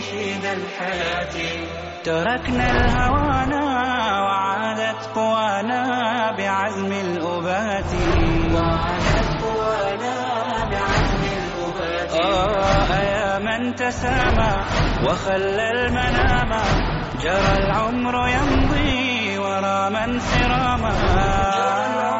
نشيد الحياة تركنا الهوانا وعادت قوانا بعزم الأبات وعادت قوانا بعزم الأبات آه يا من تسامى وخلى المنام جرى العمر يمضي ورا من العمر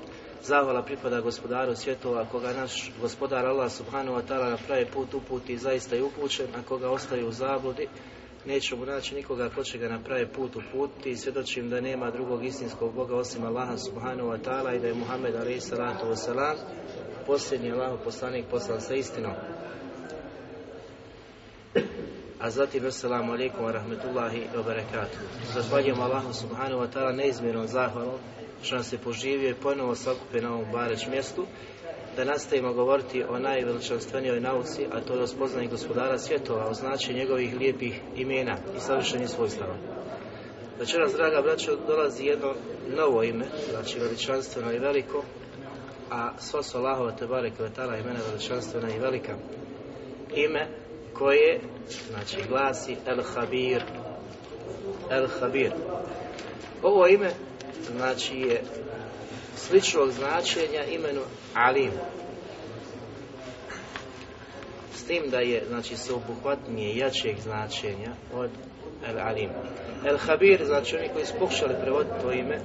Zahvala pripada gospodaru svjetova, koga naš gospodar Allah subhanahu wa ta'ala na pravi put uputi zaista je upućen, a koga ostaju u zabludi, neće mu naći nikoga ko će ga na pravi put uputi i svjedočim da nema drugog istinskog Boga osim Allaha subhanahu wa ta'ala i da je Muhammed alaih salatu salam posljednji Allahov poslanik poslan sa istinom. A zatim, assalamu alaikum wa rahmetullahi wa barakatuh. Zahvaljujem Allahu subhanahu wa ta'ala zahvalom što nas je poživio i ponovo sakupe na ovom bareć mjestu, da nastavimo govoriti o najveličanstvenijoj nauci, a to je o gospodara svjetova, o znači njegovih lijepih imena i savršenih svojstava. Večeras, draga braćo, dolazi jedno novo ime, znači veličanstveno i veliko, a sva su te bare kvetala imena veličanstvena i velika. Ime koje, znači, glasi El Habir. El Habir. Ovo ime znači je e, sličnog značenja imenu Alim. S tim da je, znači, sveobuhvatnije jačeg značenja od El Alim. El Habir, znači oni koji su pokušali prevoditi to ime,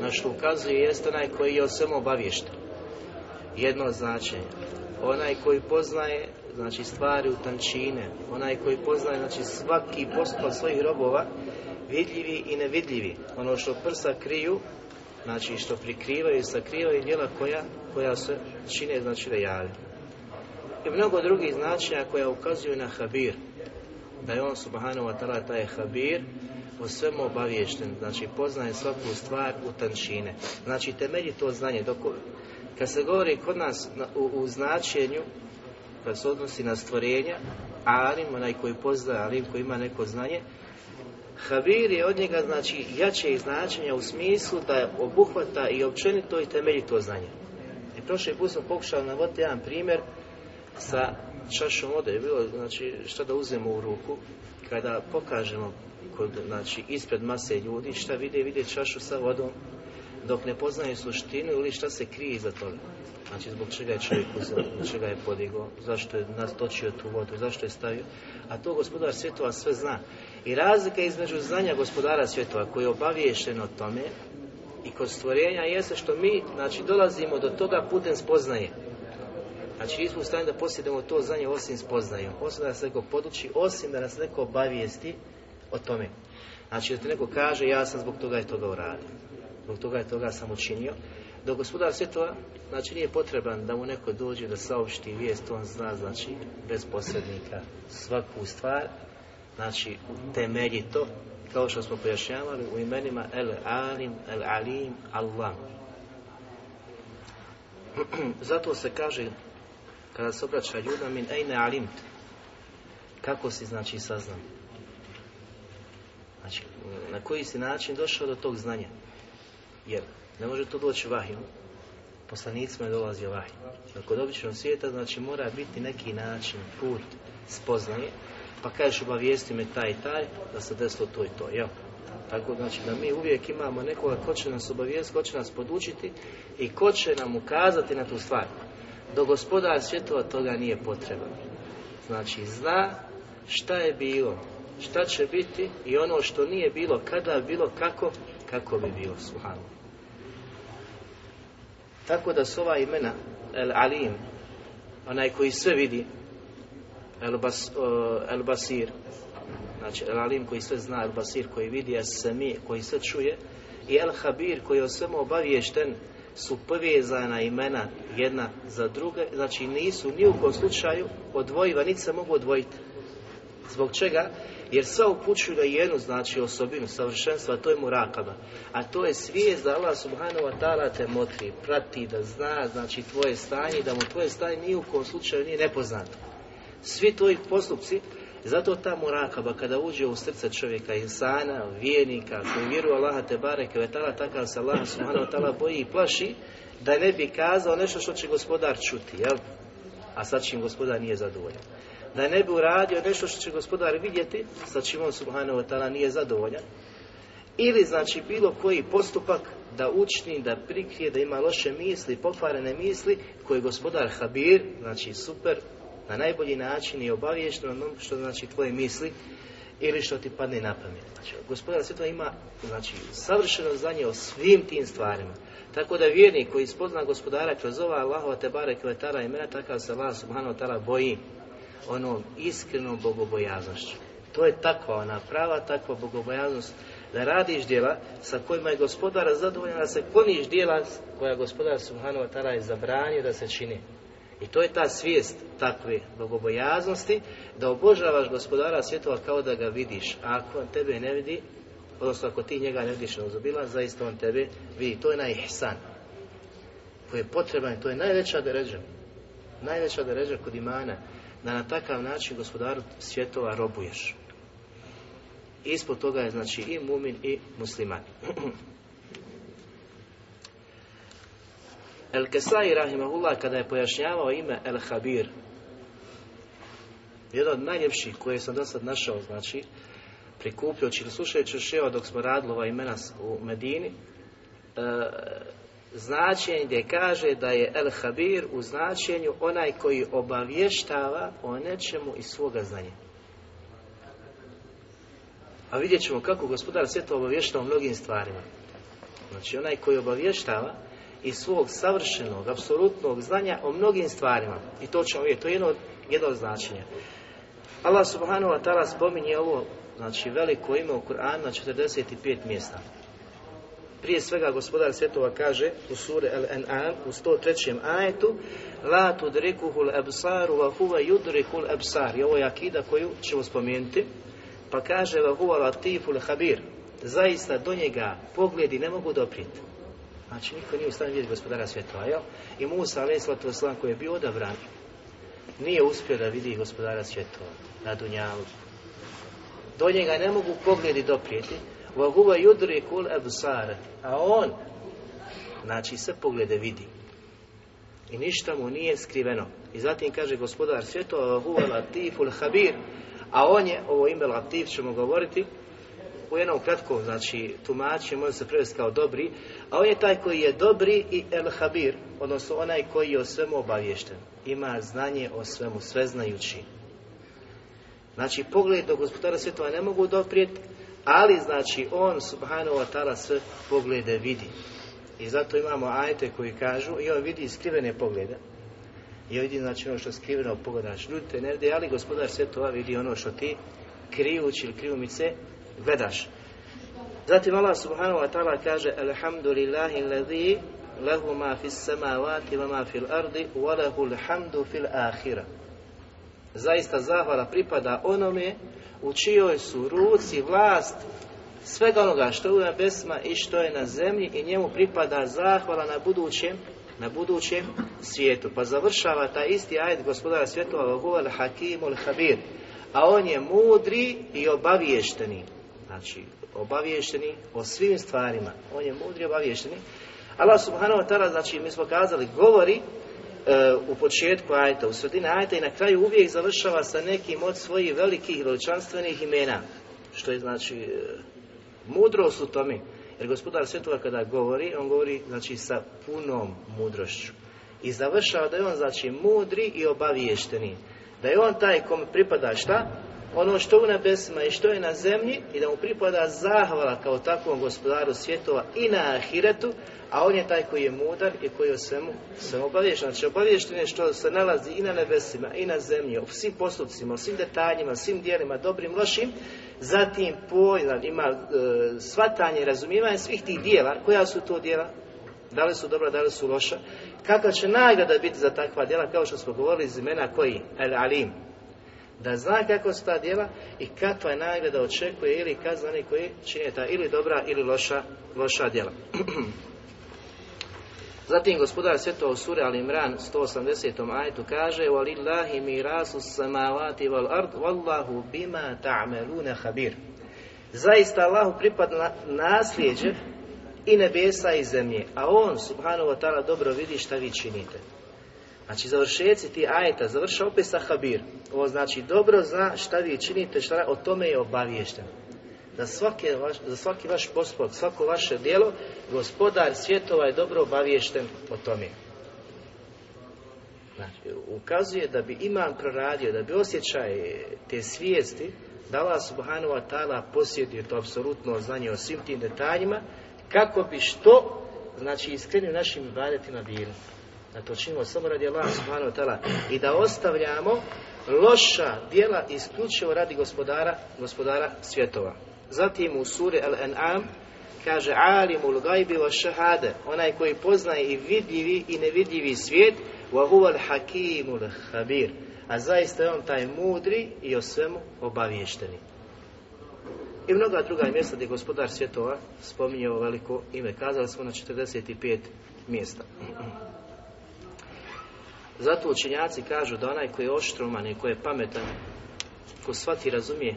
na što ukazuje, jeste onaj koji je o svemu obavješten. Jedno značenje onaj koji poznaje znači stvari u tančine, onaj koji poznaje znači svaki postupak svojih robova, vidljivi i nevidljivi, ono što prsa kriju, znači što prikrivaju i sakrivaju djela koja, koja se čine znači da javi. I mnogo drugih značenja koja ukazuju na Habir, da je on subhanahu wa ta'ala taj Habir, o svemu obaviješten, znači poznaje svaku stvar u tančine. Znači temelji to znanje, dok kad se govori kod nas u, u značenju, kad se odnosi na stvorenja, alim, onaj koji pozna alim, koji ima neko znanje, Habir je od njega znači jače značenja u smislu da obuhvata i općenito i temeljito znanje. I prošli put sam pokušao navoditi jedan primjer sa čašom vode je bilo, znači šta da uzmemo u ruku, kada pokažemo kod, znači, ispred mase ljudi, šta vide, vide čašu sa vodom dok ne poznaju suštinu ili šta se krije iza toga. Znači zbog čega je čovjek uzeo, zbog čega je podigao, zašto je natočio tu vodu, zašto je stavio. A to gospodar svjetova sve zna. I razlika između znanja gospodara svjetova koji je obaviješen o tome i kod stvorenja jeste što mi znači, dolazimo do toga putem spoznaje. Znači nismo u stanju da posjedemo to znanje osim spoznajom, osim da nas neko poduči, osim da nas neko obavijesti o tome. Znači da ti neko kaže ja sam zbog toga i toga uradio. Zbog toga je toga sam učinio. Da gospodar svjetova, znači nije potreban da mu neko dođe da saopšti vijest, on zna, znači, bez posrednika svaku stvar, znači, temeljito, kao što smo pojašnjavali u imenima El Alim, El Alim, Allah. Zato se kaže, kada se obraća ljuda, min ejne alim, kako si, znači, saznam? Znači, na koji si način došao do tog znanja? Jer ne može to doći vahijom. Poslanicima je dolazio vahij. Jer kod običnog svijeta znači mora biti neki način, put, spoznaje. Pa kažeš obavijesti me taj i taj da se desilo to i to. Jel? Tako znači da mi uvijek imamo nekoga ko će nas obavijesti, ko će nas podučiti i ko će nam ukazati na tu stvar. Do gospodara svjetova toga nije potrebno. Znači zna šta je bilo, šta će biti i ono što nije bilo, kada bilo, kako kako bi bio suhano. Tako da su ova imena El Alim, onaj koji sve vidi, El, Basir, znači El Alim koji sve zna, El Basir koji vidi, El koji sve čuje, i El Habir koji je o svemu obaviješten, su povezana imena jedna za druge, znači nisu ni u kom slučaju odvojiva, niti se mogu odvojiti. Zbog čega? Jer sva upućuju na jednu znači osobinu savršenstva, a to je murakaba. A to je svijest da Allah subhanahu wa ta'ala te motri, prati, da zna znači tvoje stanje i da mu tvoje stanje ni u kojem slučaju nije nepoznato. Svi tvoji postupci, zato ta murakaba kada uđe u srce čovjeka, insana, vjernika, koji vjeruje Allaha te bareke je takav se Allah subhanahu wa ta'ala boji i plaši, da ne bi kazao nešto što će gospodar čuti, jel? A sad im gospodar nije zadovoljan da ne bi uradio nešto što će gospodar vidjeti, sa čim on subhanahu wa ta'ala nije zadovoljan, ili znači bilo koji postupak da učni, da prikrije, da ima loše misli, pokvarene misli koje gospodar Habir, znači super, na najbolji način i obaviješten onom što znači tvoje misli ili što ti padne na pamet. Znači, gospodar sve ima znači, savršeno znanje o svim tim stvarima. Tako da vjernik koji spozna gospodara kroz ova Allahova te barek i imena, takav se Allah subhanahu wa ta'ala boji onom iskrenom bogobojaznošću. To je takva ona prava, takva bogobojaznost da radiš djela sa kojima je gospodara zadovoljan, da se koniš djela koja gospodar Subhanahu wa je zabranio da se čini. I to je ta svijest takve bogobojaznosti da obožavaš gospodara svjetova kao da ga vidiš. A ako on tebe ne vidi, odnosno ako ti njega ne vidiš neuzubila, ono zaista on tebe vidi. To je onaj ihsan koji je potreban, to je najveća deređa. Najveća deređa kod imana da na takav način gospodaru svjetova robuješ. Ispod toga je znači i mumin i musliman. El Kesai Rahimahullah kada je pojašnjavao ime El Habir jedan od najljepših koje sam do sad našao znači prikupljujući ili slušajući ševa dok smo radili ova imena u Medini e, značenje gdje kaže da je El Habir u značenju onaj koji obavještava o nečemu iz svoga znanja. A vidjet ćemo kako gospodar sve to obavještava o mnogim stvarima. Znači onaj koji obavještava iz svog savršenog, apsolutnog znanja o mnogim stvarima. I to ćemo vidjeti, to je jedno od, jedno od značenja. Allah subhanahu wa ta'ala spominje ovo, znači veliko ime u Kur'anu na 45 mjesta. Prije svega gospodar svjetova kaže u sure Al-An'am u 103. ajetu La tudrikuhul absaru wa huva absar. I ovo je akida koju ćemo spomenuti. Pa kaže wa huva latiful habir. Zaista do njega pogledi ne mogu doprijeti. Znači niko nije u stanju vidjeti gospodara svjetova. Jel? I Musa a.s. koji je bio odabran nije uspio da vidi gospodara svjetova na Dunjalu. Do njega ne mogu pogledi doprijeti a on, znači sve poglede vidi. I ništa mu nije skriveno. I zatim kaže gospodar svjetova وَهُوَ ul الْحَبِيرُ A on je, ovo ime Latif ćemo govoriti, u jednom kratkom, znači, tumači, može se prevesti kao dobri, a on je taj koji je dobri i el habir, odnosno onaj koji je o svemu obavješten, ima znanje o svemu, sveznajući. Znači, pogled do gospodara svjetova ne mogu doprijeti, ali znači on subhanahu wa ta'ala sve poglede vidi. I zato imamo ajte koji kažu i on vidi skrivene poglede. I vidi znači ono što skriveno pogledaš. ne vidi, ali gospodar sve to vidi ono što ti krijući ili krijumice gledaš. Zatim Allah subhanahu wa ta'ala kaže Alhamdulillahi ladhi lahu ma fis samavati ma fil ardi wa lahu fil ahira. Zaista zahvala pripada onome u čijoj su ruci vlast svega onoga što je u nebesima i što je na zemlji i njemu pripada zahvala na budućem na budućem svijetu. Pa završava taj isti ajet gospodara svjetova Hakim Hakimul Habir. A on je mudri i obaviješteni. Znači, obaviješteni o svim stvarima. On je mudri i obaviješteni. Allah subhanahu wa ta'ala, znači mi smo kazali, govori E, u početku ajta, u sredini ajta i na kraju uvijek završava sa nekim od svojih velikih veličanstvenih imena. Što je znači mudro e, mudrost u tome. Jer gospodar svjetova kada govori, on govori znači sa punom mudrošću. I završava da je on znači mudri i obaviješteni. Da je on taj kom pripada šta? ono što u nebesima i što je na zemlji i da mu pripada zahvala kao takvom gospodaru svjetova i na ahiretu, a on je taj koji je mudar i koji je o svemu sve obavješten. Znači obavješten što se nalazi i na nebesima i na zemlji, o svim postupcima, o svim detaljima, svim dijelima, dobrim, lošim, zatim pojam ima svatanje shvatanje i razumijevanje svih tih dijela, koja su to dijela, da li su dobra, da li su loša, kakva će nagrada biti za takva djela, kao što smo govorili iz imena koji, ali Alim, da zna kako su ta djela i kakva je nagrada očekuje ili kazani koji čine ta ili dobra ili loša, loša djela. Zatim gospodar svjetova u suri Al Imran 180. ajtu kaže وَلِلَّهِ مِرَاسُ السَّمَاوَاتِ وَالْأَرْضِ وَاللَّهُ بِمَا تَعْمَلُونَ Zaista Allahu pripada nasljeđe i nebesa i zemlje, a On, subhanahu wa ta'ala, dobro vidi šta vi činite. Znači završeci ti ajeta završa opet sa Ovo znači dobro zna šta vi činite, šta o tome je obaviješten. Za, vaš, za svaki vaš pospod, svako vaše djelo, gospodar svjetova je dobro obaviješten o tome. Znači, ukazuje da bi imam proradio, da bi osjećaj te svijesti, da Allah subhanahu wa ta'ala posjedio to apsolutno znanje o svim tim detaljima, kako bi što, znači, iskreni našim ibadetima bilo da to činimo samo radi Allah subhanahu ta'ala i da ostavljamo loša djela isključivo radi gospodara, gospodara svjetova. Zatim u suri Al-An'am kaže Alimul gajbi wa šahade onaj koji poznaje i vidljivi i nevidljivi svijet wa huval hakimul habir a zaista je on taj mudri i o svemu obavješteni. I mnoga druga mjesta gdje gospodar svjetova spominje veliko ime. Kazali smo na 45 mjesta. Zato učenjaci kažu da onaj koji je oštroman i koji je pametan, ko shvati razumije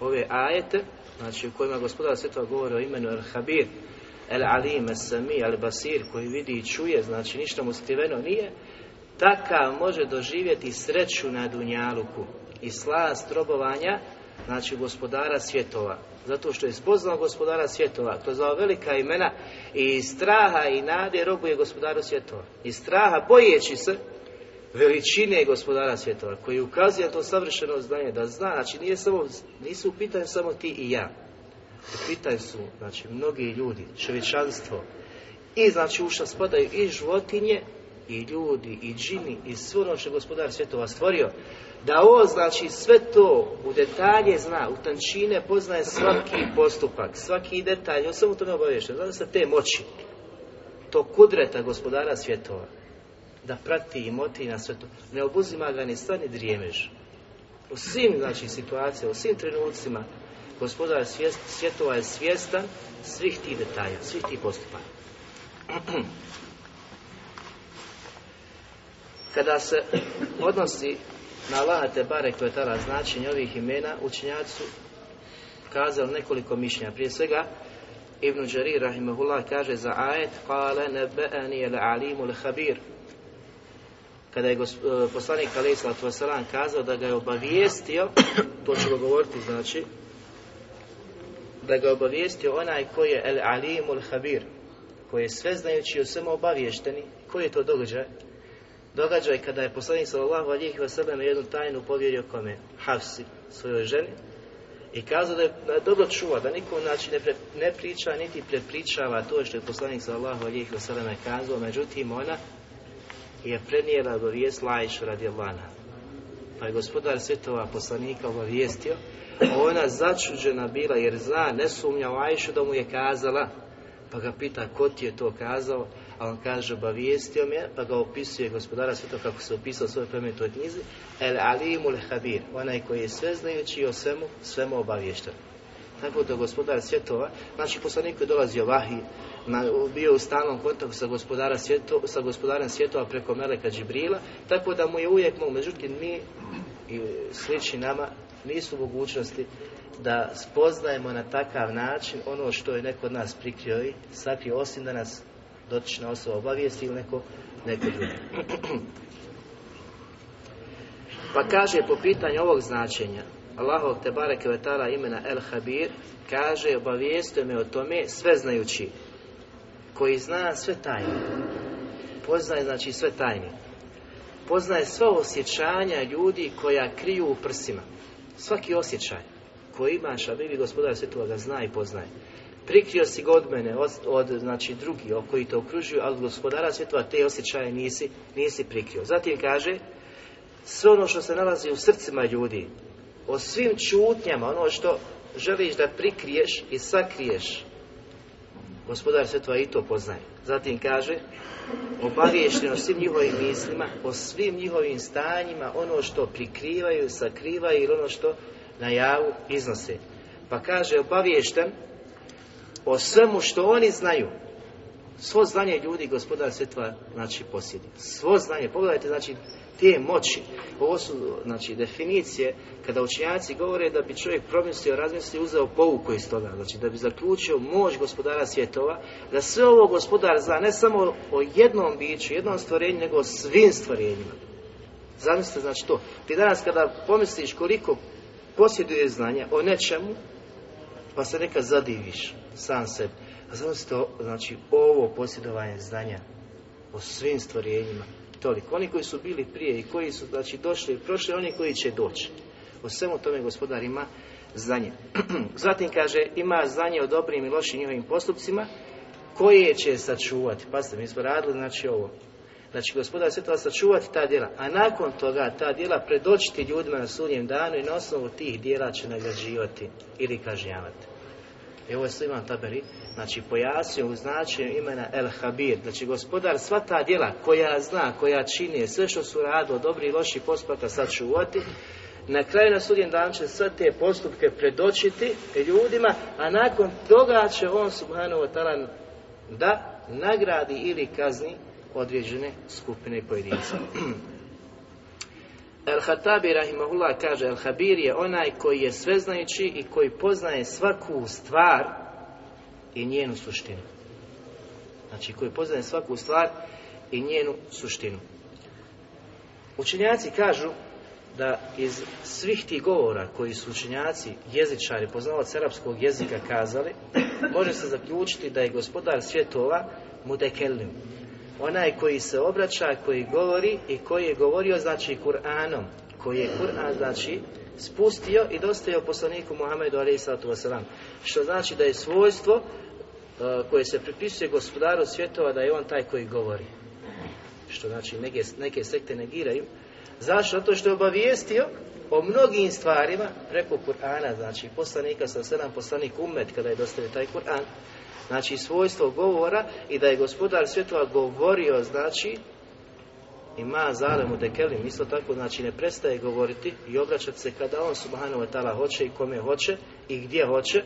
ove ajete, znači u kojima gospodar svjetova govori o imenu El Habir, El Alim, El Sami, El Basir, koji vidi i čuje, znači ništa mu skriveno nije, takav može doživjeti sreću na Dunjaluku i slast robovanja, znači gospodara svjetova. Zato što je spoznao gospodara svjetova, je ova velika imena i straha i nade robuje gospodaru svjetova. I straha bojeći se veličine gospodara svjetova, koji ukazuje to savršeno znanje, da zna, znači nije samo, nisu u pitanju samo ti i ja, u pitanju su, znači, mnogi ljudi, čovječanstvo, i znači u spadaju i životinje, i ljudi, i džini, i sve ono što je gospodar svjetova stvorio, da on znači sve to u detalje zna, u tančine poznaje svaki postupak, svaki detalj, on samo to ne obavješta, znači se te moći, to kudreta gospodara svjetova da prati i moti na sve to. Ne obuzima ga ni ni drijemež. U svim, znači, situacijama, u svim trenucima, gospodar svjetova je svjestan svih tih detalja, svih tih postupaka. Kada se odnosi na Allaha bare koje tada značenje ovih imena, učinjaci su kazali nekoliko mišljenja. Prije svega, Ibn Đari Rahimahullah kaže za ajet Kale nebe'ani al alimu habir kada je e, poslanik alaih sallatu kazao da ga je obavijestio, to ćemo govoriti znači, da ga je obavijestio onaj koji je el alimul habir, koji je sveznajući i svemu obavješteni, koji je to događaj? Događaj kada je poslanik sallallahu alihi na jednu tajnu povjerio kome? Hafsi, svojoj ženi, i kazao da je dobro čuva, da niko znači ne, priča, niti prepričava to što je poslanik sallallahu alihi kazao, međutim ona je prenijela do vijest Lajšu radi Allana. Pa je gospodar svjetova poslanika obavijestio, ona začuđena bila jer zna, ne sumnja Lajšu da mu je kazala, pa ga pita ko ti je to kazao, a on kaže obavijestio me, pa ga opisuje gospodara svjetova kako se opisao u svojoj knjizi, El Alimul Habir, onaj koji je sveznajući i o svemu, svemu obaviješten. Tako da gospodar svjetova, znači poslanik je dolazio vahi, na, bio u stalnom kontaktu sa, gospodara sa gospodarem svjetova preko Meleka Džibrila, tako da mu je uvijek mu Međutim, mi i slični nama nisu mogućnosti da spoznajemo na takav način ono što je neko od nas prikrio i sakrio, osim da nas dotična osoba obavijesti ili neko, neko drugo. Pa kaže po pitanju ovog značenja Allahov te bareke imena El Habir kaže obavijestio me o tome znajući, koji zna sve tajne. Poznaje znači sve tajne. Poznaje sva osjećanja ljudi koja kriju u prsima. Svaki osjećaj koji imaš, a bili gospodar svjetova ga zna i poznaje. Prikrio si god od mene, od, od znači drugi koji te okružuju, ali gospodara svjetova te osjećaje nisi, nisi prikrio. Zatim kaže, sve ono što se nalazi u srcima ljudi, o svim čutnjama, ono što želiš da prikriješ i sakriješ, Gospodar svetova i to poznaje. Zatim kaže, obaviješteno o svim njihovim mislima, o svim njihovim stanjima, ono što prikrivaju, sakrivaju ili ono što na javu iznose. Pa kaže, obaviješten o svemu što oni znaju. Svo znanje ljudi gospodar svetova znači posjedi. Svo znanje, pogledajte znači te moći. Ovo su znači, definicije kada učenjaci govore da bi čovjek promislio, razmislio, uzeo pouku iz toga. Znači da bi zaključio moć gospodara svjetova, da sve ovo gospodar zna ne samo o jednom biću, jednom stvorenju, nego o svim stvorenjima. Zamislite znači to. Ti danas kada pomisliš koliko posjeduje znanja o nečemu, pa se neka zadiviš sam sebi. A zamislite znači ovo posjedovanje znanja o svim stvorenjima, Toliko. Oni koji su bili prije i koji su znači, došli i prošli, oni koji će doći. O svemu tome gospodar ima znanje. Zatim kaže, ima znanje o dobrim i lošim njihovim postupcima, koje će sačuvati. Pazite, mi smo radili, znači ovo. Znači, gospodar sve to sačuvati ta djela, a nakon toga ta djela predočiti ljudima na sudnjem danu i na osnovu tih djela će nagrađivati ili kažnjavati. I ovo je Sliman Taberi, znači pojasnio u značenju imena El Habir, znači gospodar sva ta djela koja zna, koja čini, sve što su rado, dobri i loši postupaka sad čuvati, na kraju na sudjen dan će sve te postupke predočiti ljudima, a nakon toga će on subhanovo talan da nagradi ili kazni određene skupine pojedinca. El Hatabi Rahimahullah kaže El Habir je onaj koji je sveznajući i koji poznaje svaku stvar i njenu suštinu. Znači koji poznaje svaku stvar i njenu suštinu. Učenjaci kažu da iz svih tih govora koji su učenjaci, jezičari, poznavac arapskog jezika kazali, može se zaključiti da je gospodar svjetova mutekelnim, onaj koji se obraća, koji govori i koji je govorio znači Kur'anom, koji je Kur'an znači spustio i dostavio poslaniku Muhammedu a.s. Što znači da je svojstvo uh, koje se pripisuje gospodaru svjetova da je on taj koji govori. Što znači neke, sekte negiraju. Zašto? Zato što je obavijestio o mnogim stvarima preko Kur'ana, znači poslanika sa sedam poslanik umet kada je dostavio taj Kur'an. Znači svojstvo govora i da je gospodar svjetova govorio znači i ma zalemu dekelim, isto tako, znači ne prestaje govoriti i obraćati se kada on subhanahu wa ta'ala hoće i kome hoće i gdje hoće, e,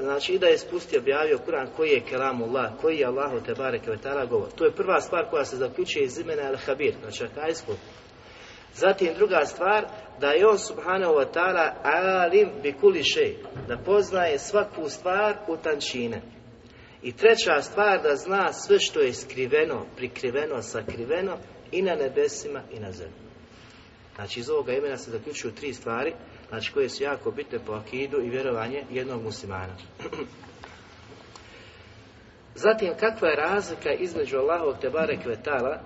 znači i da je spustio, objavio Kur'an koji je kelamullah, koji je Allahu te bareke govor. To je prva stvar koja se zaključuje iz imena al Habir, znači akajsko Zatim druga stvar, da je on subhanahu wa ta'ala alim še da poznaje svaku stvar u tančine. I treća stvar, da zna sve što je skriveno, prikriveno, sakriveno i na nebesima i na zemlji. Znači iz ovoga imena se zaključuju tri stvari, znači koje su jako bitne po akidu i vjerovanje jednog muslimana. Zatim, kakva je razlika između Allahovog Tebare Kvetala e,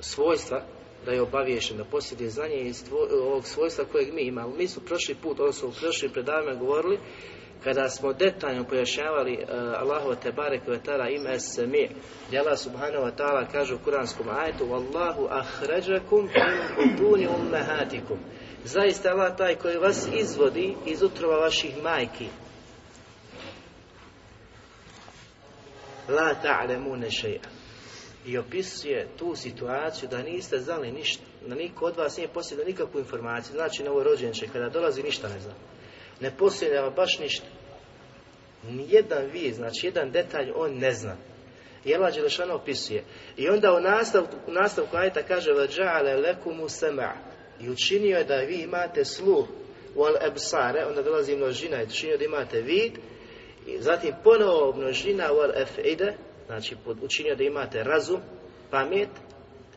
svojstva da je obaviješen, da posjeduje znanje iz ovog svojstva kojeg mi imamo. Mi su prošli put, odnosno u prošlim predavima govorili, kada smo detaljno pojašnjavali uh, e, Allahu te barek ve tara ime sami e, gdje Allah subhanahu wa taala kaže u kuranskom ajetu wallahu akhrajakum min butuni ummahatikum zaista Allah taj koji vas izvodi iz utrova vaših majki la ta'lamuna shay'a i opisuje tu situaciju da niste znali ništa, da niko od vas nije posjedio nikakvu informaciju, znači rođenče, kada dolazi ništa ne zna. Ne posjedio baš ništa. Nijedan vi, znači jedan detalj on ne zna. I Allah Đelešana opisuje. I onda u nastavku, u nastavku ajta kaže وَجَعَلَ لَكُمُ I učinio je da vi imate sluh al ebsare, onda dolazi množina i učinio da imate vid. I zatim ponovo množina wal efide Znači, učinio da imate razum, pamet,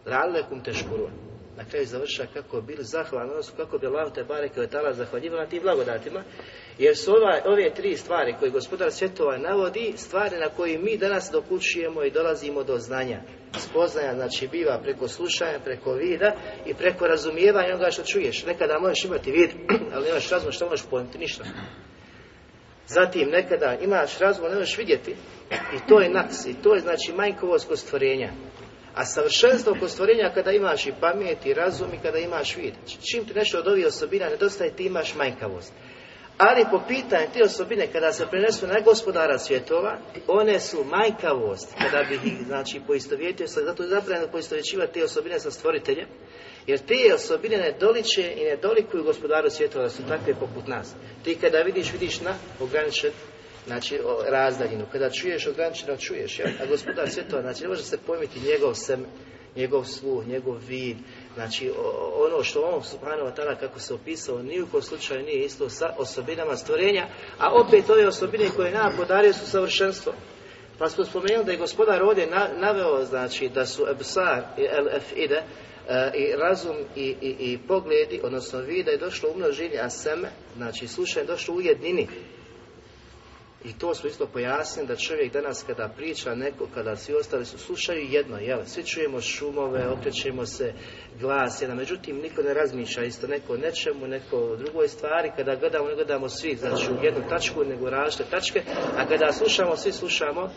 lalekum teškurun. Na kraju završa kako bili zahvalni, odnosno kako bi Allah te bareke od tala na tim blagodatima, jer su ova, ove tri stvari koje gospodar svjetova navodi, stvari na koje mi danas dokućujemo i dolazimo do znanja. Spoznaja znači biva preko slušanja, preko vida i preko razumijevanja onoga što čuješ. Nekada možeš imati vid, ali nemaš razum što možeš pojmiti ništa. Zatim nekada imaš razgovor, ne možeš vidjeti i to je nas i to je znači manjkovost kod stvorenja. A savršenstvo kod stvorenja kada imaš i pamet i razum i kada imaš vid. Znači, čim ti nešto od ovih osobina nedostaje, ti imaš manjkavost. Ali po pitanju te osobine kada se prenesu na gospodara svjetova, one su majkavost, kada bi ih znači poistovjetio, zato je zapravo poistovjećiva te osobine sa stvoriteljem, jer te osobine ne doliče i ne dolikuju gospodaru svjetova da su takve poput nas. Ti kada vidiš, vidiš na ograničen znači, razdaljinu. Kada čuješ ograničeno, čuješ. A gospodar svjetova, znači ne može se pojmiti njegov sem, njegov sluh, njegov vid. Znači ono što on subhanova tada, kako se opisao ni u slučaju nije isto sa osobinama stvorenja, a opet ove osobine koje nam podario su savršenstvo. Pa smo spomenuli da je gospodar ovdje naveo znači da su ebsar i el ide E, i razum i, i, pogledi, odnosno vida je došlo u množini, a seme, znači slušanje je došlo u jedini. I to smo isto pojasnili da čovjek danas kada priča neko, kada svi ostali su, slušaju jedno, jel, svi čujemo šumove, okrećemo se, glas, jedan, međutim niko ne razmišlja isto neko o nečemu, neko o drugoj stvari, kada gledamo, ne gledamo svi, znači u jednu tačku, nego različite tačke, a kada slušamo, svi slušamo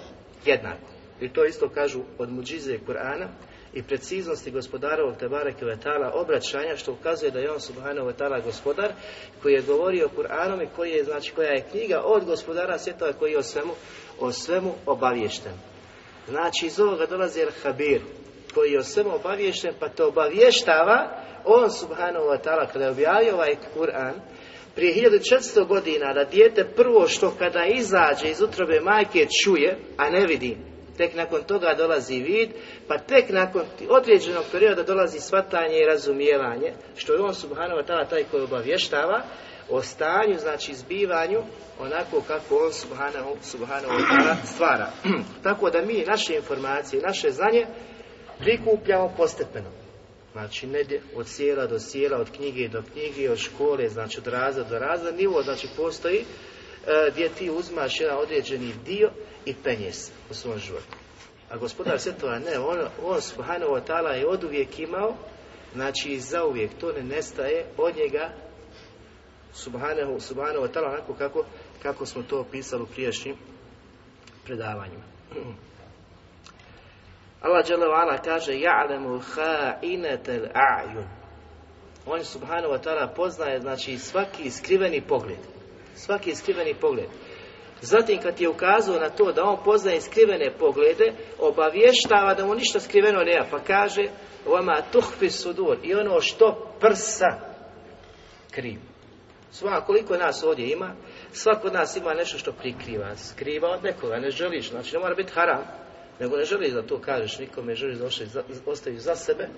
jednako. I to isto kažu od muđize Kur'ana, i preciznosti gospodarovog Tebareke Vetala obraćanja što ukazuje da je on Subhanahu Vetala gospodar koji je govorio Kur'anom i koji je, znači, koja je knjiga od gospodara svjetova koji je o svemu, o svemu obavješten. Znači iz ovoga dolazi El Habir koji je o svemu obavješten pa te obavještava on Subhanahu Vetala kada je objavio ovaj Kur'an prije 1400 godina da dijete prvo što kada izađe iz utrobe majke čuje, a ne vidi, Tek nakon toga dolazi vid, pa tek nakon određenog perioda dolazi svatanje i razumijevanje, što je on subhanahu wa taj koji obavještava o stanju, znači zbivanju, onako kako on subhanahu, subhanahu stvara. Tako da mi naše informacije, naše znanje prikupljamo postepeno. Znači, ne od sjela do sjela, od knjige do knjige, od škole, znači od raza do raza, nivo, znači postoji E, gdje ti uzmaš jedan određeni dio i penješ u svom životu. A gospodar svjetova ne, on, on subhanahu wa ta'ala je oduvijek imao, znači zauvijek to ne nestaje od njega subhanahu, subhanahu wa ta'ala onako kako, kako smo to opisali u prijašnjim predavanjima. Allah dželle kaže ja'lemu ha'inatel a'jun. On subhanahu wa ta'ala poznaje znači svaki skriveni pogled. Svaki skriveni pogled. Zatim kad je ukazao na to da on poznaje skrivene poglede, obavještava da mu ništa skriveno nema, pa kaže vama tuhfi sudur i ono što prsa krivi. Sva koliko nas ovdje ima, svako od nas ima nešto što prikriva, skriva od nekoga, ne želiš, znači ne mora biti haram, nego ne želiš da to kažeš, nikome želiš da ostaju za sebe,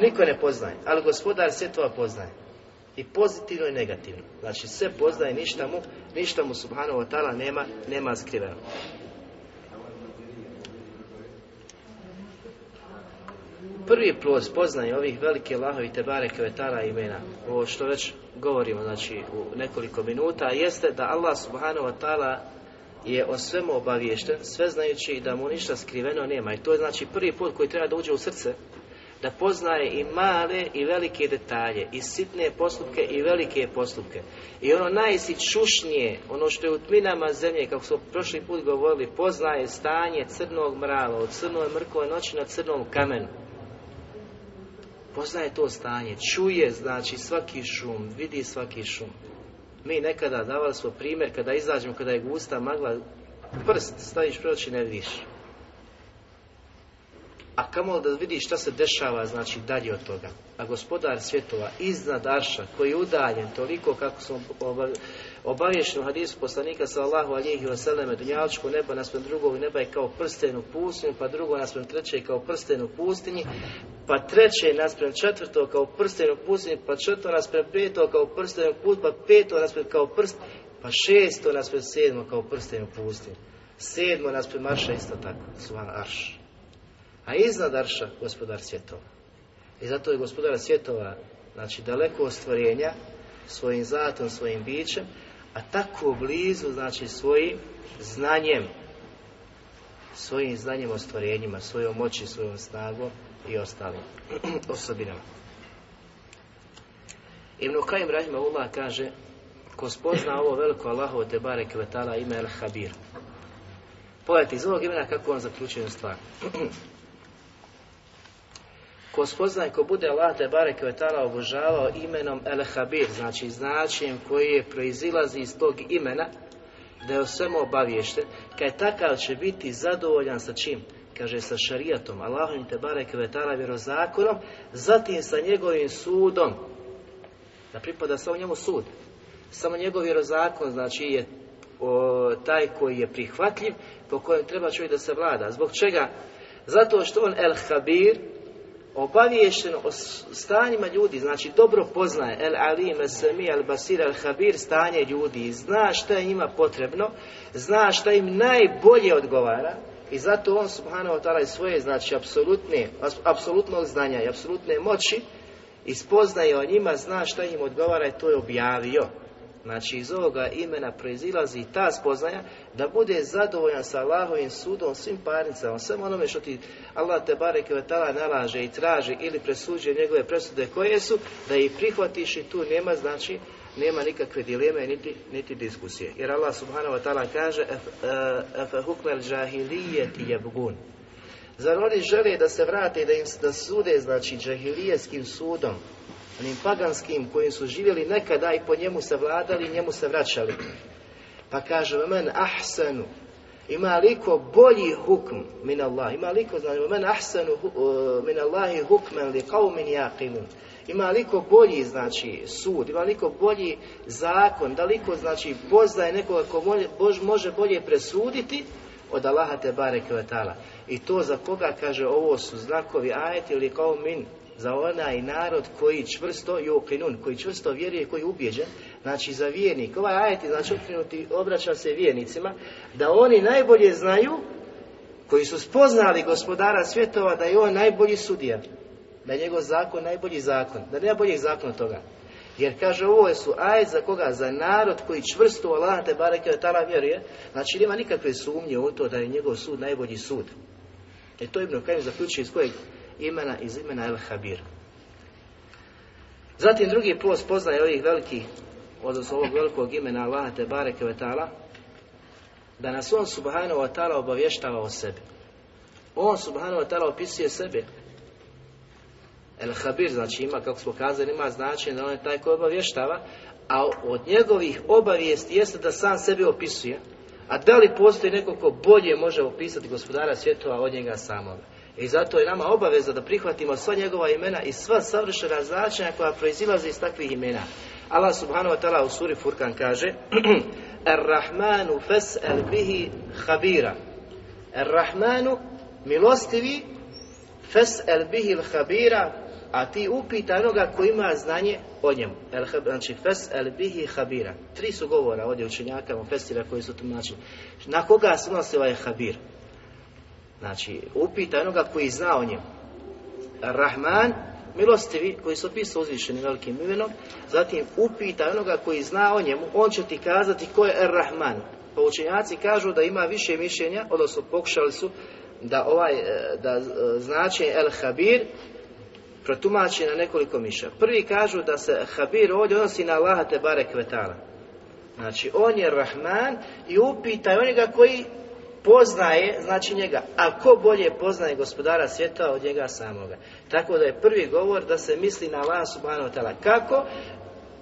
niko ne poznaje, ali gospodar sve to poznaje. I pozitivno i negativno. Znači sve poznaje, ništa mu, ništa mu subhanahu wa ta'ala nema, nema skriveno. Prvi plus poznaje ovih velike Allahovi Tebare tala imena, ovo što već govorimo znači, u nekoliko minuta, jeste da Allah subhanahu wa ta'ala je o svemu obaviješten, sve znajući da mu ništa skriveno nema. I to je znači prvi put koji treba da uđe u srce da poznaje i male i velike detalje, i sitne postupke i velike postupke. I ono najsičušnije, ono što je u tminama zemlje, kako smo prošli put govorili, poznaje stanje crnog mrava, od crnoj mrkoj noći na crnom kamenu. Poznaje to stanje, čuje znači svaki šum, vidi svaki šum. Mi nekada davali smo primjer kada izađemo, kada je gusta magla, prst staviš preoči ne vidiš a kamo da vidi šta se dešava znači dalje od toga. A gospodar svjetova iznad Arša koji je udaljen toliko kako smo obavješeni u hadisu poslanika sallahu i vseleme dunjavčko neba naspram drugog neba je kao prsten u pustinji, pa drugo naspram treće kao prsten u pustinji, pa treće naspram četvrto kao prsten u pustinji, pa četvrto naspram peto kao prsten u pustinji, pa peto naspram kao prst, pa šesto naspram sedmo kao prsten u pustinji. Sedmo naspram Arša isto tako, suvan Arš a iznad arša gospodar svjetova. I zato je gospodar svjetova, znači daleko ostvarenja, svojim zatom, svojim bićem, a tako blizu, znači svojim znanjem, svojim znanjem ostvarenjima, svojom moći, svojom snagom i ostalim osobinama. Ibn Kajim Ula kaže ko spozna ovo veliko Allahovo te barek ime El Habir. Pojeti iz ovog imena kako on zaključuje stvar. ko spoznaje, ko bude Allah te bareke obožavao imenom El Habir, znači značenjem koji proizilazi iz tog imena, da je o svemu obaviješten, kaj takav će biti zadovoljan sa čim? Kaže sa šarijatom, Allahom te bareke vjerozakonom, zatim sa njegovim sudom, da pripada samo njemu sud. Samo njegov vjerozakon, znači je o, taj koji je prihvatljiv, po kojem treba čovjek da se vlada. Zbog čega? Zato što on El Habir, obaviješteno o stanjima ljudi, znači dobro poznaje el alim, el sami, el basir, el habir stanje ljudi, zna šta je njima potrebno, zna šta im najbolje odgovara i zato on subhanahu wa ta'ala svoje znači apsolutne, apsolutnog znanja i apsolutne moći i spoznaje o njima, zna šta im odgovara i to je objavio. Znači iz ovoga imena proizilazi ta spoznaja da bude zadovoljan sa Allahovim sudom, svim parnicama, samo onome što ti Allah te barek nalaže i traži ili presuđuje njegove presude koje su, da ih prihvatiš i tu nema znači nema nikakve dileme niti, niti diskusije. Jer Allah subhanahu wa ta'ala kaže e, Zar oni žele da se vrate, da, im, da sude, znači, džahilijeskim sudom, onim paganskim koji su živjeli nekada i po njemu se vladali i njemu se vraćali. Pa kaže, men ahsanu, ima liko bolji hukm min Allah, ima liko, znači, men ahsanu uh, min Allahi hukman li min jaqinun. Ima liko bolji, znači, sud, ima liko bolji zakon, daliko, znači, poznaje nekoga ko može, može bolje presuditi od Allaha te bareke I to za koga, kaže, ovo su znakovi ajeti ili kao min za onaj narod koji čvrsto juqinun, koji čvrsto vjeruje, koji je ubjeđen, znači za vjernik. Ovaj ajet znači okrenuti obraća se vjernicima, da oni najbolje znaju, koji su spoznali gospodara svjetova, da je on najbolji sudija, da je njegov zakon najbolji zakon, da nema boljeg zakona toga. Jer kaže ovo su ajet za koga? Za narod koji čvrsto u Allah te je vjeruje. Znači nema nikakve sumnje u to da je njegov sud najbolji sud. E to Ibn Kajim zaključuje iz kojeg imena iz imena El Habir. Zatim drugi plus poznaje ovih velikih, odnosno ovog velikog imena Allah te bareke da nas on subhanahu wa ta'ala obavještava o sebi. On subhanahu wa ta'ala opisuje sebe. El Habir znači ima, kako smo kazali, ima značenje da on je taj koji obavještava, a od njegovih obavijesti jeste da sam sebe opisuje. A da li postoji neko ko bolje može opisati gospodara svjetova od njega samoga? I zato je nama obaveza da prihvatimo sva njegova imena i sva savršena značenja koja proizilaze iz takvih imena. Allah subhanahu wa ta'ala u suri Furkan kaže Ar-Rahmanu fes'el bihi habira Ar-Rahmanu milostivi fes'el bihi habira a ti upita onoga koji ima znanje o njemu. El, znači, fes el bihi habira. Tri su govora ovdje učenjaka u fesira koji su tumačili. Na koga se nosi ovaj habir? Znači, upita onoga koji zna o njemu. Rahman, milostivi, koji su opisao uzvišenim velikim imenom, zatim upita onoga koji zna o njemu, on će ti kazati ko je Rahman. Pa učenjaci kažu da ima više mišljenja, odnosno pokušali su da ovaj, e, da e, El Habir protumači na nekoliko miša. Prvi kažu da se Habir ovdje odnosi na Allaha Tebare Kvetala. Znači, on je Rahman i upitaj onoga koji poznaje, znači njega. A ko bolje poznaje gospodara svijeta od njega samoga? Tako da je prvi govor da se misli na Allah subhanahu wa Kako?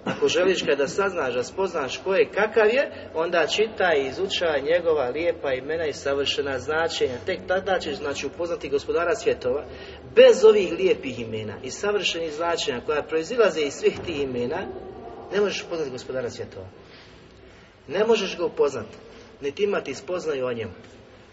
Ako želiš kada saznaš, da spoznaš ko je, kakav je, onda čitaj i izučaj njegova lijepa imena i savršena značenja. Tek tada ćeš znači, upoznati gospodara svjetova bez ovih lijepih imena i savršenih značenja koja proizilaze iz svih tih imena, ne možeš upoznati gospodara svjetova. Ne možeš ga upoznati niti imati spoznaju o njemu.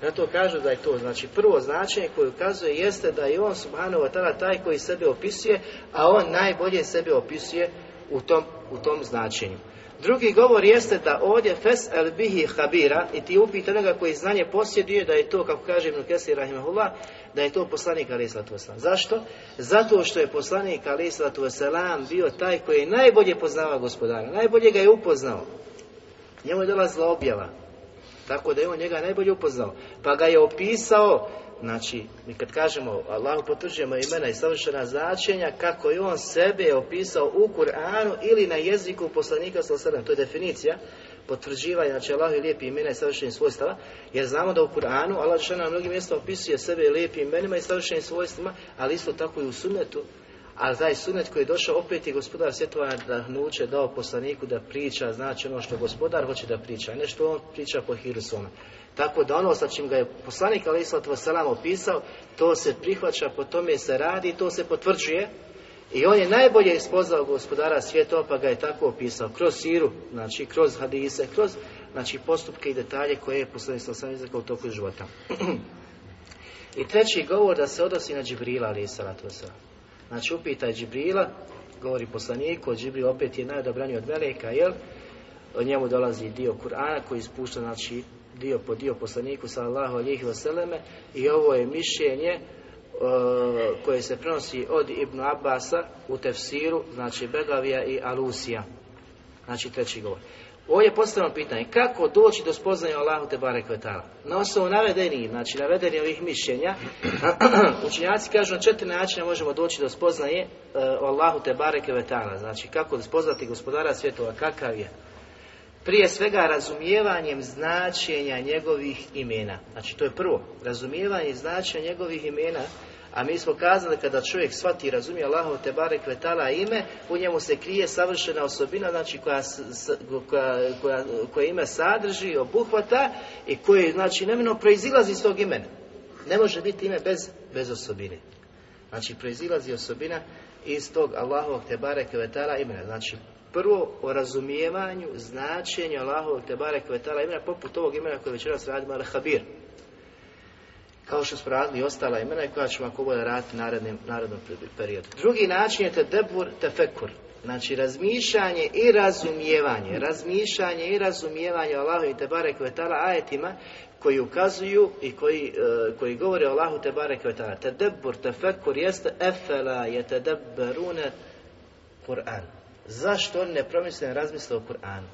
Zato kažu da je to, znači prvo značenje koje ukazuje jeste da je on subhanahu wa ta'ala taj koji sebe opisuje, a on najbolje sebe opisuje u tom, u tom značenju. Drugi govor jeste da ovdje fes el bihi habira i ti upita onoga koji znanje posjeduje da je to, kako kaže Ibn Kesir Rahimahullah, da je to poslanik Veselam. Zašto? Zato što je poslanik Veselam bio taj koji je najbolje poznava gospodara, najbolje ga je upoznao. Njemu je dolazila objava, tako da je on njega najbolje upoznao. Pa ga je opisao, znači, mi kad kažemo Allahu potvrđujemo imena i savršena značenja, kako je on sebe opisao u Kur'anu ili na jeziku poslanika sallallahu To je definicija potvrđivanja, znači je lijepi imena i savršenih svojstava, jer znamo da u Kur'anu Allah na mnogim mjestima opisuje sebe lijepim imenima i savršenim svojstvima, ali isto tako i u sunnetu a taj sunet koji je došao opet i gospodar svjetova nadahnuće dao poslaniku da priča, znači ono što gospodar hoće da priča, a ne što on priča po hiru Tako da ono sa čim ga je poslanik Ali Islatu opisao, to se prihvaća, po tome se radi i to se potvrđuje. I on je najbolje ispoznao gospodara svjetova pa ga je tako opisao, kroz siru, znači kroz hadise, kroz znači, postupke i detalje koje je poslanik sam izrekao u toku života. I treći govor da se odnosi na Džibrila Ali Islatu Znači upita Džibrila, govori poslaniku, Džibril opet je najodobraniji od velika, jel? njemu dolazi dio Kur'ana koji ispušta, znači dio po dio poslaniku sallallahu alihi vseleme i ovo je mišljenje e, koje se prenosi od Ibn Abasa u tefsiru, znači Begavija i Alusija, znači treći govor. Ovdje je postavljeno pitanje kako doći do spoznanja Allahu te barek Na osnovu navedenih, znači navedenih ovih mišljenja, učinjaci kažu na četiri načina možemo doći do spoznaje o eh, Allahu te barek Znači kako spoznati gospodara svjetova, kakav je. Prije svega razumijevanjem značenja njegovih imena. Znači to je prvo, razumijevanje značenja njegovih imena a mi smo kazali kada čovjek shvati i razumije Allahov te bare kvetala ime, u njemu se krije savršena osobina, znači koja, koja, koja, koja ime sadrži, obuhvata i koje znači nemino proizilazi iz tog imena. Ne može biti ime bez, bez osobine. Znači proizilazi osobina iz tog Allahovog te kvetala imena. Znači prvo o razumijevanju, značenju Allahovog te bare kvetala imena poput ovog imena koje večeras radimo Al-Habir kao što smo radili i ostala imena i koja ćemo ako bude raditi u narednom periodu. Drugi način je te tedebur tefekur, znači razmišljanje i razumijevanje, razmišljanje i razumijevanje Allahu i Tebare Kvetala ajetima koji ukazuju i koji, uh, koji govore o Allahu te Kvetala. Tedebur tefekur jeste efela je deburune Kur'an. Zašto oni ne promisle razmisle o Kur'anu?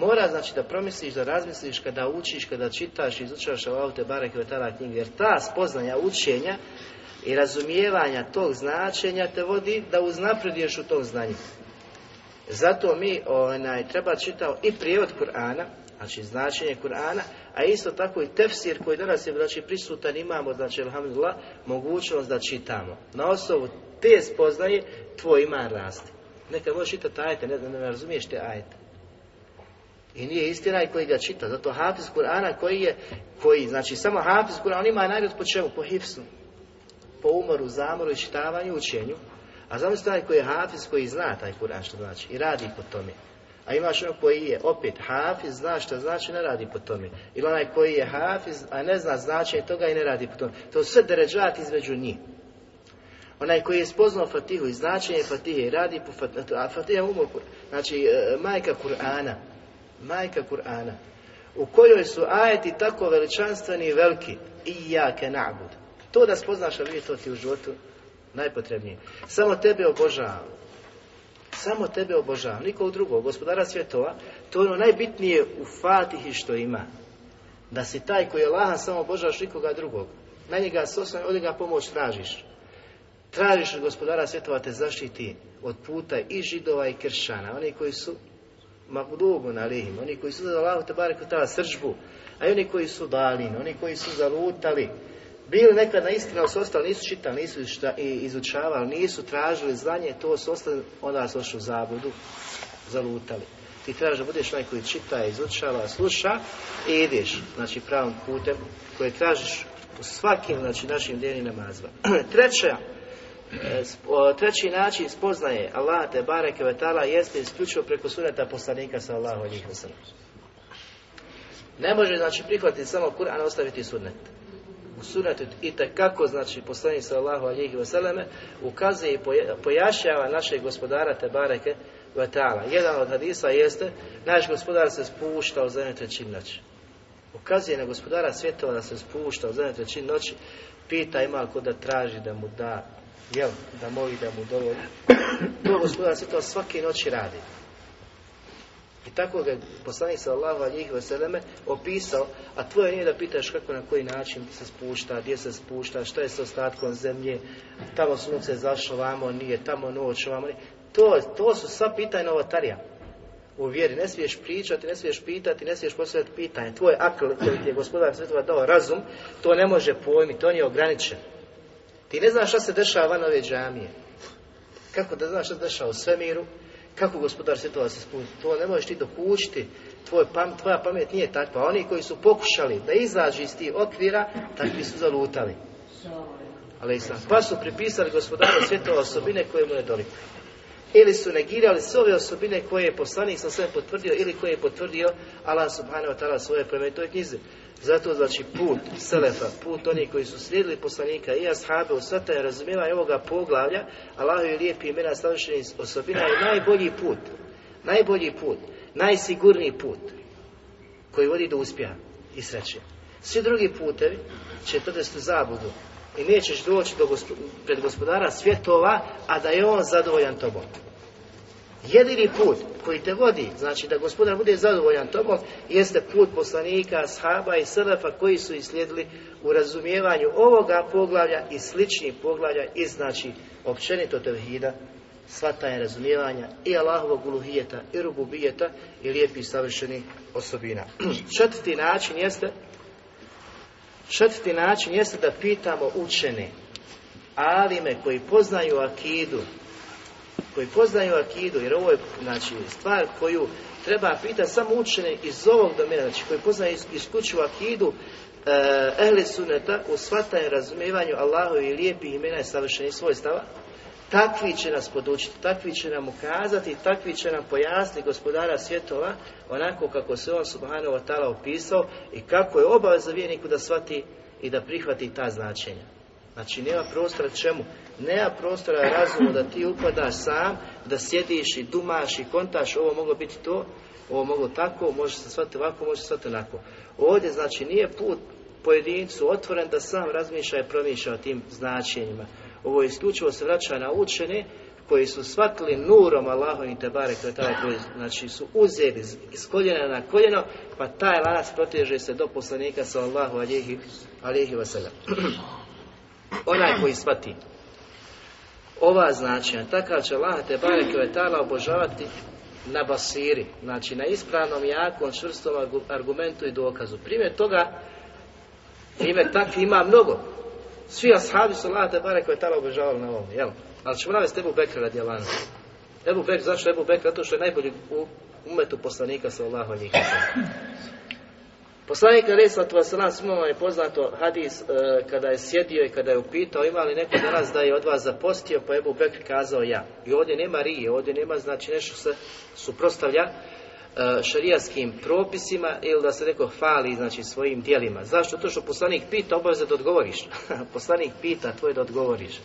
Mora znači da promisliš, da razmisliš kada učiš, kada čitaš, izučavaš aute barek tala, knjige, jer ta spoznanja učenja i razumijevanja tog značenja te vodi da uznapreduješ u tom znanju. Zato mi onaj, treba čitao i prijevod Kur'ana, znači značenje Kur'ana, a isto tako i tefsir koji danas je znači, prisutan imamo, znači alhamdulillah, mogućnost da čitamo. Na osnovu te spoznaje tvoj iman rasti. Neka možeš čitati ajte, ne znam, ne razumiješ te i nije istina i koji ga čita. Zato hafiz Kur'ana koji je, koji, znači samo hafiz on ima nagradu po čemu? Po hipsu. Po umoru, zamoru, čitavanju, učenju. A zamislite taj koji je hafiz, koji zna taj Kur'an što znači i radi po tome. A imaš onog koji je, opet, hafiz zna što znači, ne radi po tome. Ili onaj koji je hafiz, a ne zna značenje toga i ne radi po tome. To sve deređati između njih. Onaj koji je spoznao Fatihu i značenje Fatihe i radi po Fatihu, a Fatiha umor, znači e, majka Kur'ana, majka Kur'ana, u kojoj su ajeti tako veličanstveni i veliki, i jake na'bud. To da spoznaš, ali to ti u životu najpotrebnije. Samo tebe obožavam. Samo tebe obožavam, nikog drugog, gospodara svjetova, to je ono najbitnije u Fatihi što ima. Da si taj koji je lahan, samo obožavaš nikoga drugog. Na njega s od njega pomoć tražiš. Tražiš od gospodara svjetova te zaštiti od puta i židova i kršćana, oni koji su na alihim, oni koji su za Allahu sržbu, a i oni koji su dalin, oni koji su zalutali, bili nekad na istinu, ali su ostali, nisu čitali, nisu i izučavali, nisu tražili znanje, to su ostali, onda su u zabudu, zalutali. Ti trebaš da budeš onaj koji čita, izučava, sluša i ideš, znači pravom putem Koje tražiš u svakim znači, našim djelima nazva. Treća E, treći način spoznaje Allah te bareke vetala jeste isključivo preko suneta poslanika sa Allahu njih Ne može znači prihvatiti samo Kur'an ostaviti sunnet. U sunnetu i kako znači poslanik sa Allahu alihi ukazuje i pojašnjava našeg gospodara te bareke vetala. Jedan od hadisa jeste naš gospodar se spušta u zemlju trećin noći. Ukazuje na gospodara svjetova da se spušta u zemlju trećin noći, pita ima ko da traži da mu da, jel, da moli da mu dovolj. To gospodar se to svake noći radi. I tako ga je poslanik Lava alihi vseleme opisao, a tvoje nije da pitaš kako na koji način se spušta, gdje se spušta, što je s ostatkom zemlje, tamo sunce zašlo, vamo nije, tamo noć, vamo nije. To, to su sva pitanja novotarija u vjeri. Ne smiješ pričati, ne smiješ pitati, ne smiješ postavljati pitanje. Tvoj akl koji ti je gospodar svetova dao razum, to ne može pojmiti, on je ograničen. Ti ne znaš šta se dešava van ove džamije. Kako da znaš šta se dešava u svemiru, kako gospodar svjetova se spusti, To ne možeš ti dokućiti, Tvoj pam, tvoja pamet nije takva. Oni koji su pokušali da izađu iz tih okvira, takvi su zalutali. Ali Pa su pripisali gospodaru svjetova osobine koje mu je doliku. Ili su negirali sve ove osobine koje je poslanik sa sve potvrdio ili koje je potvrdio Allah subhanahu wa ta'ala svoje plemenitoj knjizi. Zato znači put Selefa, put onih koji su slijedili poslanika i ashabe u svata je ovoga poglavlja, Allaho je lijepi imena savršenih osobina je najbolji put, najbolji put, najsigurniji put koji vodi do uspjeha i sreće. Svi drugi putevi će to u zabudu i nećeš doći do pred gospodara svjetova, a da je on zadovoljan tobom. Jedini put koji te vodi, znači da gospodar bude zadovoljan tobom, jeste put poslanika, shaba i srfa koji su islijedili u razumijevanju ovoga poglavlja i sličnih poglavlja i znači općenito tevhida, je razumijevanja i Allahovog uluhijeta i rububijeta i lijepih savršenih osobina. četvrti način jeste četvrti način jeste da pitamo učene, alime koji poznaju akidu, koji poznaju akidu, jer ovo je znači, stvar koju treba pitati samo učene iz ovog domena, znači koji poznaju isključivo akidu, eh, ehli suneta u shvatanju razumijevanju Allahu i lijepih imena i savršenih svojstava, takvi će nas podučiti, takvi će nam ukazati, takvi će nam pojasniti gospodara svjetova onako kako se on subhanahu wa ta'ala opisao i kako je obaveza vijeniku da shvati i da prihvati ta značenja. Znači nema prostora čemu? Nema prostora razumu da ti upadaš sam, da sjediš i dumaš i kontaš, ovo moglo biti to, ovo moglo tako, može se shvatiti ovako, može se shvatiti onako. Ovdje znači nije put pojedincu otvoren da sam razmišlja i promišlja o tim značenjima. Ovo isključivo se vraća na učene koji su shvatili nurom Allahovim te bare koji znači su uzeli iz koljena na koljeno, pa taj lanac proteže se do poslanika sa Allahu Alihi Onaj koji shvati. Ova značenja, takav će Allah te tala obožavati na basiri, znači na ispravnom, jakom, čvrstom argumentu i dokazu. Primjer toga, primjer takvi ima mnogo. Svi ashabi su Allah te koje tala obožavali na ovom, jel? Ali ćemo navesti Ebu Bekra radi Ebu Bekr, zašto Ebu Bekra Zato što je najbolji u umetu poslanika sa njih. Poslanik Alesat Vasalam svima je poznato hadis e, kada je sjedio i kada je upitao ima li neko danas da je od vas zapostio pa je Bekr kazao ja. I ovdje nema rije, ovdje nema znači nešto se suprostavlja E, šarijaskim propisima ili da se neko fali znači svojim dijelima. Zašto? To što poslanik pita obaveze da odgovoriš. poslanik pita, tvoj da odgovoriš.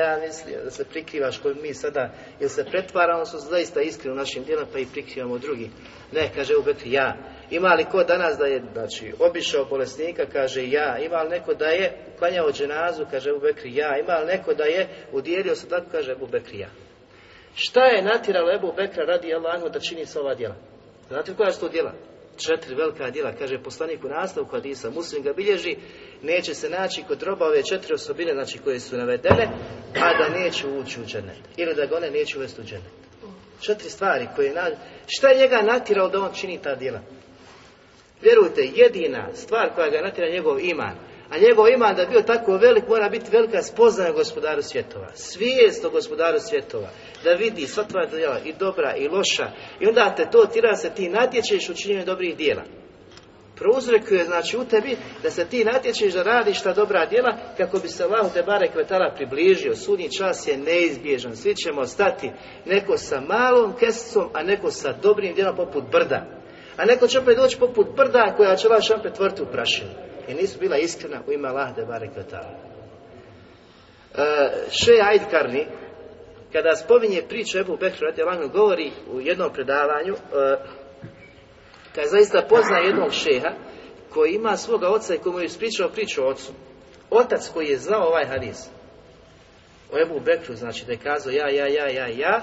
ja mislim da se prikrivaš koji mi sada, jer se pretvaramo, su zaista iskri u našim dijelima pa i prikrivamo drugi. Ne, kaže u ja. Ima li ko danas da je, znači, obišao bolesnika, kaže ja. Ima li neko da je uklanjao dženazu, kaže u ja. Ima li neko da je udijelio se tako, kaže u ja. Šta je natiralo Ebu Bekra radi Allahu da čini sva ova djela? Znate koja su to djela? Četiri velika djela, kaže poslanik u nastavku hadisa, muslim ga bilježi, neće se naći kod roba ove četiri osobine, znači koje su navedene, a da neće ući u dženet. Ili da ga one neće uvesti u dženet. Četiri stvari koje na... Šta je njega natirao da on čini ta djela? Vjerujte, jedina stvar koja ga natira njegov iman, a njegov iman da bio tako velik, mora biti velika spoznaja gospodaru svjetova. Svijest o gospodaru svjetova. Da vidi sva tvoja djela, i dobra, i loša. I onda te to tira se ti natječeš u činjenju dobrih djela. Prouzrekuje, znači, u tebi da se ti natječeš da radiš ta dobra djela kako bi se Allah te bare kvetala približio. Sudnji čas je neizbježan. Svi ćemo stati neko sa malom kesicom, a neko sa dobrim djelom poput brda. A neko će opet doći poput brda koja će vaš opet tvrti u prašinu i nisu bila iskrena u ime Allah kvetala. barek e, Še Ajd Karni, kada spominje priču Ebu Bekru van govori u jednom predavanju, e, kada zaista pozna jednog šeha koji ima svoga oca i komu je ispričao priču o ocu. Otac koji je znao ovaj hadis. O Ebu Bekru, znači da je kazao ja, ja, ja, ja, ja,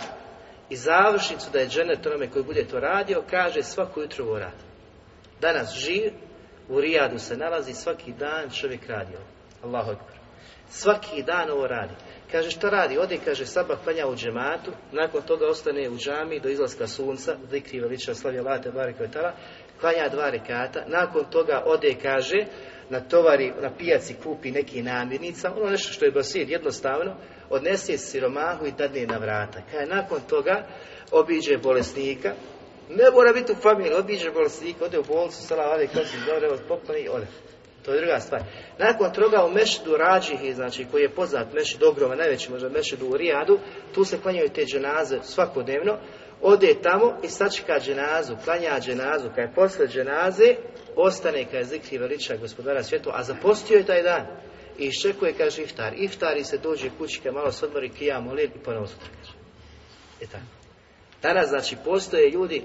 i završnicu da je dženet tome koji bude to radio, kaže svako jutro u radi. Danas živ, u Rijadu se nalazi svaki dan čovjek radi ovo. Svaki dan ovo radi. Kaže što radi? Ode kaže sabah panja u džematu, nakon toga ostane u džami do izlaska sunca, zikri veliča slavje late bareke tala, klanja dva rekata, nakon toga ode kaže na tovari, na pijaci kupi neki namirnica, ono nešto što je basir, jednostavno, odnese siromahu i dadne na vrata. je nakon toga obiđe bolesnika, ne mora biti u familiji, obiđe bolesnik, ode u bolcu, sala, ali kao se zove, ode. To je druga stvar. Nakon toga u mešidu Rađihi, znači koji je poznat Mešid Ogrova, najveći možda mešidu u Rijadu, tu se klanjaju te dženaze svakodnevno, ode tamo i sačeka dženazu, klanja dženazu, kada je posle dženaze, ostane kada je zikri veliča gospodara svijetu, a zapostio je taj dan i iščekuje, kaže, iftar. Iftari se dođe kući, malo se odmori, kijamo, lijep i ponovno sutra, kaže. E tako. Danas znači postoje ljudi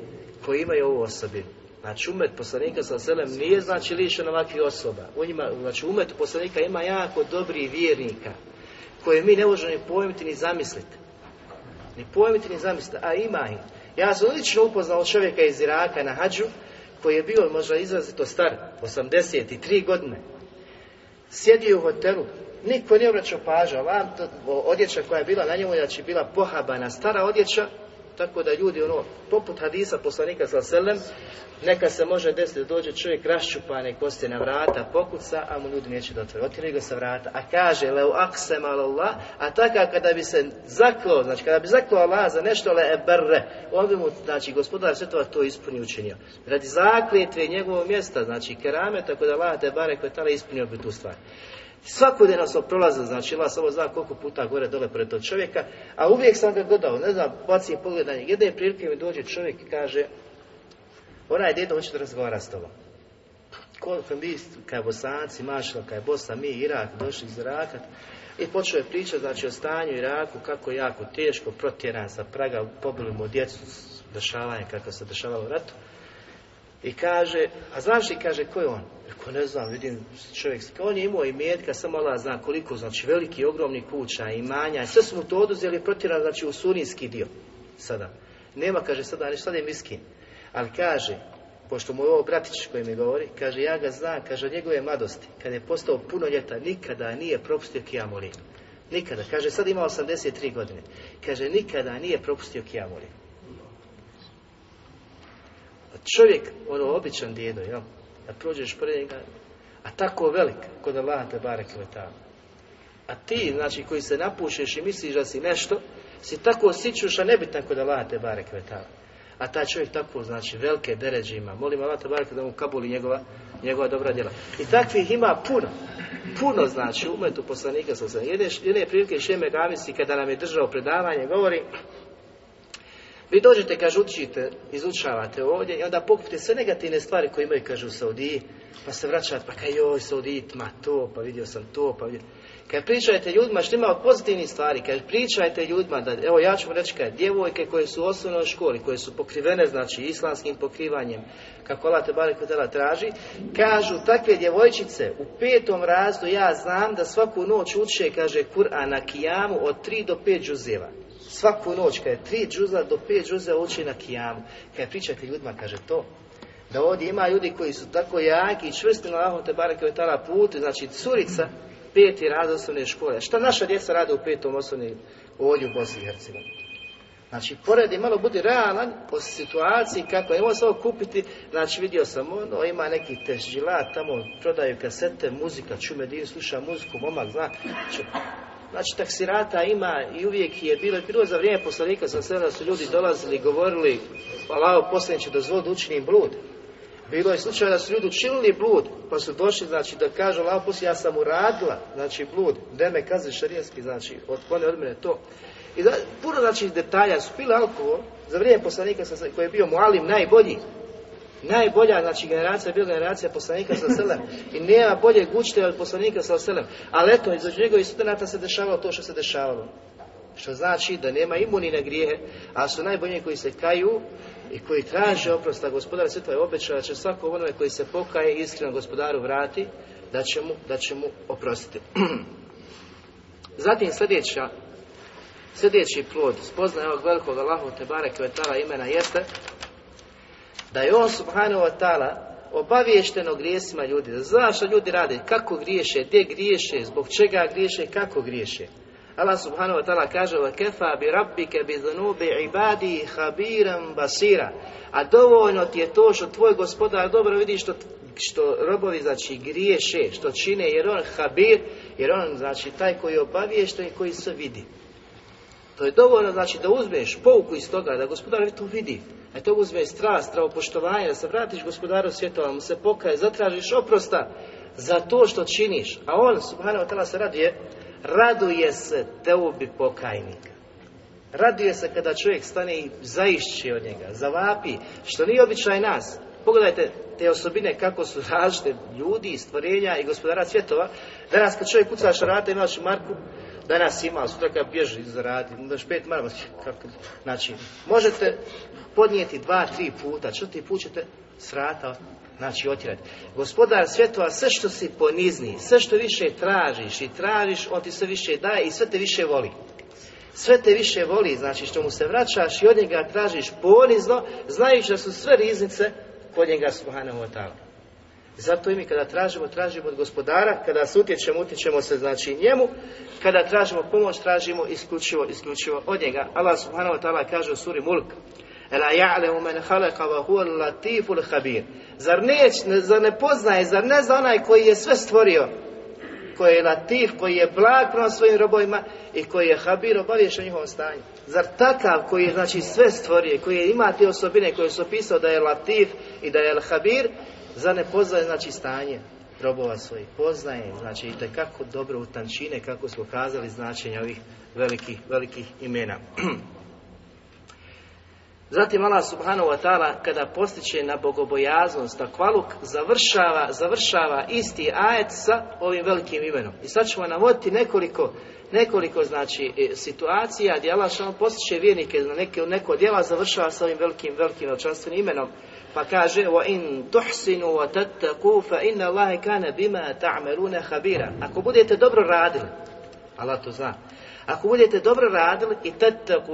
koji imaju ovu osobinu. Znači umet poslanika sa selem nije znači lišen ovakvih osoba. U njima, znači umet poslanika ima jako dobrih vjernika koje mi ne možemo ni pojmiti ni zamisliti. Ni pojmiti ni zamisliti, a ima ih. Ja sam lično upoznao čovjeka iz Iraka na hađu koji je bio možda izrazito star, 83 godine. Sjedio u hotelu, niko nije obraćao pažnju, odjeća koja je bila na njemu, znači bila pohabana, stara odjeća, tako da ljudi, ono, poput hadisa poslanika sa selem, neka se može desiti da dođe čovjek raščupane kosti na vrata, pokuca, a mu ljudi neće da otvore. otvore ga sa vrata. A kaže, leu akse a taka kada bi se zaklo, znači kada bi zaklo Allah za nešto le brre, on bi mu, znači, gospodar svjetova to ispunio učinio. Radi zakletve njegovog mjesta, znači kerame, tako da Allah te bare koje tale ispunio bi tu stvar. Svakodnevno sam prolazio, znači vas samo zna koliko puta gore dole pred tog čovjeka, a uvijek sam ga gledao, ne znam, bacim pogled na je Jedne prilike mi dođe čovjek i kaže, onaj djedo hoće da razgovara s tobom. Koliko mi, kaj bosanci, mašla, kaj bosa, mi, Irak, došli iz Iraka, i počeo je pričati znači, o stanju Iraku, kako jako teško, protjeran sa praga, pobili mu djecu, dešavanje kako se dešavalo u ratu. I kaže, a znaš li, kaže, ko je on? Rekao, ne znam, vidim čovjek, on je imao i mjetka, samo Allah zna koliko, znači veliki, ogromni kuća, imanja, sve su to oduzeli, protirali, znači u surinski dio, sada. Nema, kaže, sada, ne, sada je miskin. Ali kaže, pošto mu je ovo bratić koji mi govori, kaže, ja ga znam, kaže, njegove mladosti, kad je postao puno ljeta, nikada nije propustio kijamolin. Nikada, kaže, sad ima 83 godine. Kaže, nikada nije propustio kijamolin čovjek, ono običan djedo, jel? Da prođeš pored njega, a tako velik, kod Allah te barek A ti, znači, koji se napušeš i misliš da si nešto, si tako sičuš, a nebitan kod Allah te barek A taj čovjek tako, znači, velike deređe ima. Molim Allah te barek da mu kabuli njegova, njegova dobra djela. I takvih ima puno. Puno, znači, umetu poslanika sa Jedne, jedne prilike Šeme gavisi kada nam je držao predavanje, govori, vi dođete, kaže, učite, izučavate ovdje i onda pokupite sve negativne stvari koje imaju, kaže, u Saudiji, pa se vraćate, pa kaj joj, Saudiji, ma to, pa vidio sam to, pa vidio... Kad pričajte ljudima što ima pozitivnih stvari, kad pričajte ljudima da, evo ja ću vam reći kad djevojke koje su u osnovnoj školi, koje su pokrivene, znači islamskim pokrivanjem, kako Allah te traži, kažu takve djevojčice u petom razdu ja znam da svaku noć uče, kaže Kur'an na kijamu od tri do pet džuzeva. Svaku noć, kada je tri džuza do pet džuza uči na kijamu. Kada pričate ljudima, kaže to. Da ovdje ima ljudi koji su tako jaki i čvrsti na lahom te barake tala putu, znači curica peti rad osnovne škole. Šta naša djeca rade u petom osnovni ovdje u Bosni i Hercegovini? Znači, je malo budi realan o situaciji kako je ovo kupiti, znači vidio sam ono, ima neki težđila, tamo prodaju kasete, muzika, čume, dio sluša muziku, momak zna, znači, Znači, taksirata ima i uvijek je bilo, bilo za vrijeme poslanika sam sve da su ljudi dolazili, govorili, lao poslanik će zvod, učini blud. Bilo je slučaj da su ljudi učinili blud, pa su došli, znači, da kažu lao poslije ja sam uradila, znači, blud, da me kaze šarijanski, znači, otklone od mene to. I da, puno, znači, detalja su pili alkohol, za vrijeme poslanika sam, koji je bio alim najbolji, Najbolja, znači, generacija je bila generacija poslanika sa selem. I nema bolje gučte od poslanika sa selem. Ali eto, između njegovih studenata se dešavalo to što se dešavalo. Što znači da nema imuni na grijehe, a su najbolji koji se kaju i koji traže oprosta gospodara svjetla je obećao da će svako onome koji se pokaje iskreno gospodaru vrati, da će mu, da će mu oprostiti. Zatim sljedeća, sljedeći plod spoznaje ovog velikog Allahu Tebare Kvetala imena jeste da je on subhanahu wa ta'ala obaviješten grijesima ljudi, da zna što ljudi rade, kako griješe, gdje griješe, zbog čega griješe, kako griješe. Allah subhanahu wa ta'ala kaže وَكَفَا بِرَبِّكَ i ibadi, habiram basira A dovoljno ti je to što tvoj gospodar dobro vidi što, što robovi znači griješe, što čine, jer on habir, jer on znači taj koji je obaviješten i koji se vidi. To je dovoljno znači da uzmeš pouku iz toga, da gospodar to vidi. A e, to uzme strast, poštovanje, da se vratiš gospodaru svjetova, mu se pokaje, zatražiš oprosta za to što činiš. A on, subhanahu wa se raduje, raduje se ubi pokajnika. Raduje se kada čovjek stane i zaišće od njega, zavapi, što nije običaj nas. Pogledajte te osobine kako su različite ljudi, stvorenja i gospodara svjetova. Danas kad čovjek kuca šarata, imaš Marku, danas ima, sutra kad bježi radi, daš pet kako, znači, možete podnijeti dva, tri puta, četiri put ćete srata, znači, otjerati. Gospodar svjetova, sve što si ponizni, sve što više tražiš i tražiš, on ti sve više daje i sve te više voli. Sve te više voli, znači što mu se vraćaš i od njega tražiš ponizno, znajući da su sve riznice kod njega subhanahu wa zato i mi kada tražimo, tražimo od gospodara, kada se utječemo, utječemo se znači njemu, kada tražimo pomoć, tražimo isključivo, isključivo od njega. Allah subhanahu wa ta'ala kaže u suri Mulk, Zar ne, zar ne poznaje, zar ne zna onaj koji je sve stvorio, koji je latif, koji je blag prema svojim robovima i koji je habir o njihovom stanju. Zar takav koji je znači sve stvorio, koji ima te osobine koje su opisao da je Latif i da je Al-Habir, za ne poznaje znači stanje robova svojih? Poznaje, znači i kako dobro utančine kako smo kazali značenje ovih velikih imena. Zatim Allah subhanahu wa ta'ala kada postiče na bogobojaznost, na kvaluk, završava, završava isti ajet sa ovim velikim imenom. I sad ćemo navoditi nekoliko, nekoliko znači e, situacija gdje Allah postiče vjernike na neke, neko djela završava sa ovim velikim, velikim veličanstvenim imenom. Pa kaže وَإِن Ako budete dobro radili, Allah to zna, ako budete dobro radili i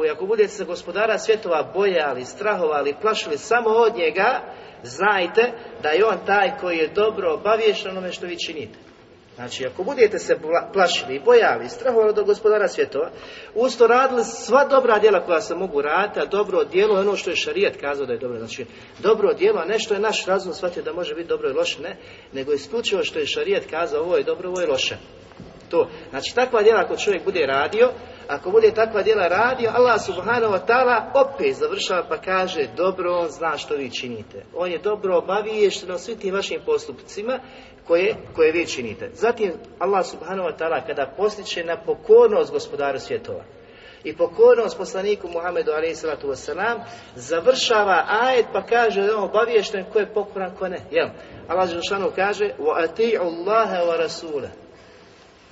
i ako budete se gospodara svjetova bojali, strahovali, plašili samo od njega, znajte da je on taj koji je dobro obavješen onome što vi činite. Znači, ako budete se plašili i bojali, strahovali do gospodara svjetova, usto radili sva dobra djela koja se mogu raditi, a dobro djelo je ono što je šarijat kazao da je dobro. Znači, dobro djelo, ne što je naš razum shvatio da može biti dobro i loše, ne, nego isključivo što je šarijat kazao ovo je dobro, ovo je loše to. Znači takva djela ako čovjek bude radio, ako bude takva djela radio, Allah subhanahu wa ta'ala opet završava pa kaže dobro on zna što vi činite. On je dobro obaviješten na svim tim vašim postupcima koje, koje vi činite. Zatim Allah subhanahu wa ta'ala kada postiče na pokornost gospodaru svjetova, i pokornost poslaniku Muhammedu a.s. završava ajet pa kaže da on obaviješten ko je pokoran, ko ne. Jel? Allah Žešanu kaže u اللَّهَ وَرَسُولَ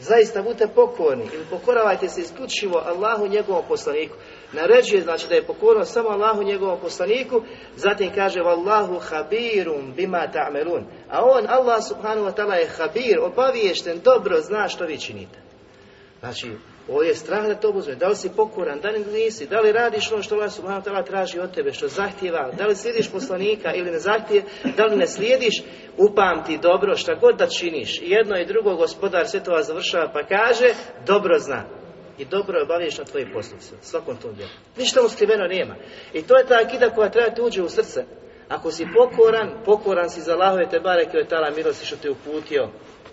Zaista budite pokorni ili pokoravajte se isključivo Allahu njegovom poslaniku. Naređuje znači da je pokorno samo Allahu njegovom poslaniku, zatim kaže Allahu habirum bima ta'melun. A on, Allah subhanahu wa ta'ala je habir, obaviješten, dobro zna što vi činite. Znači, Ovdje je strah da to uzme. Da li si pokoran, da li nisi, da li radiš ono što vas subhanahu traži od tebe, što zahtjeva, da li slijediš poslanika ili ne zahtije, da li ne slijediš, upamti dobro šta god da činiš. I jedno i drugo gospodar sve to vas završava pa kaže, dobro zna. I dobro je obaviš na tvoji poslovima, svakom tom djelu. Ništa mu skriveno nema. I to je ta akida koja treba ti uđe u srce. Ako si pokoran, pokoran si za lahove te bareke od tala milosti što te uputio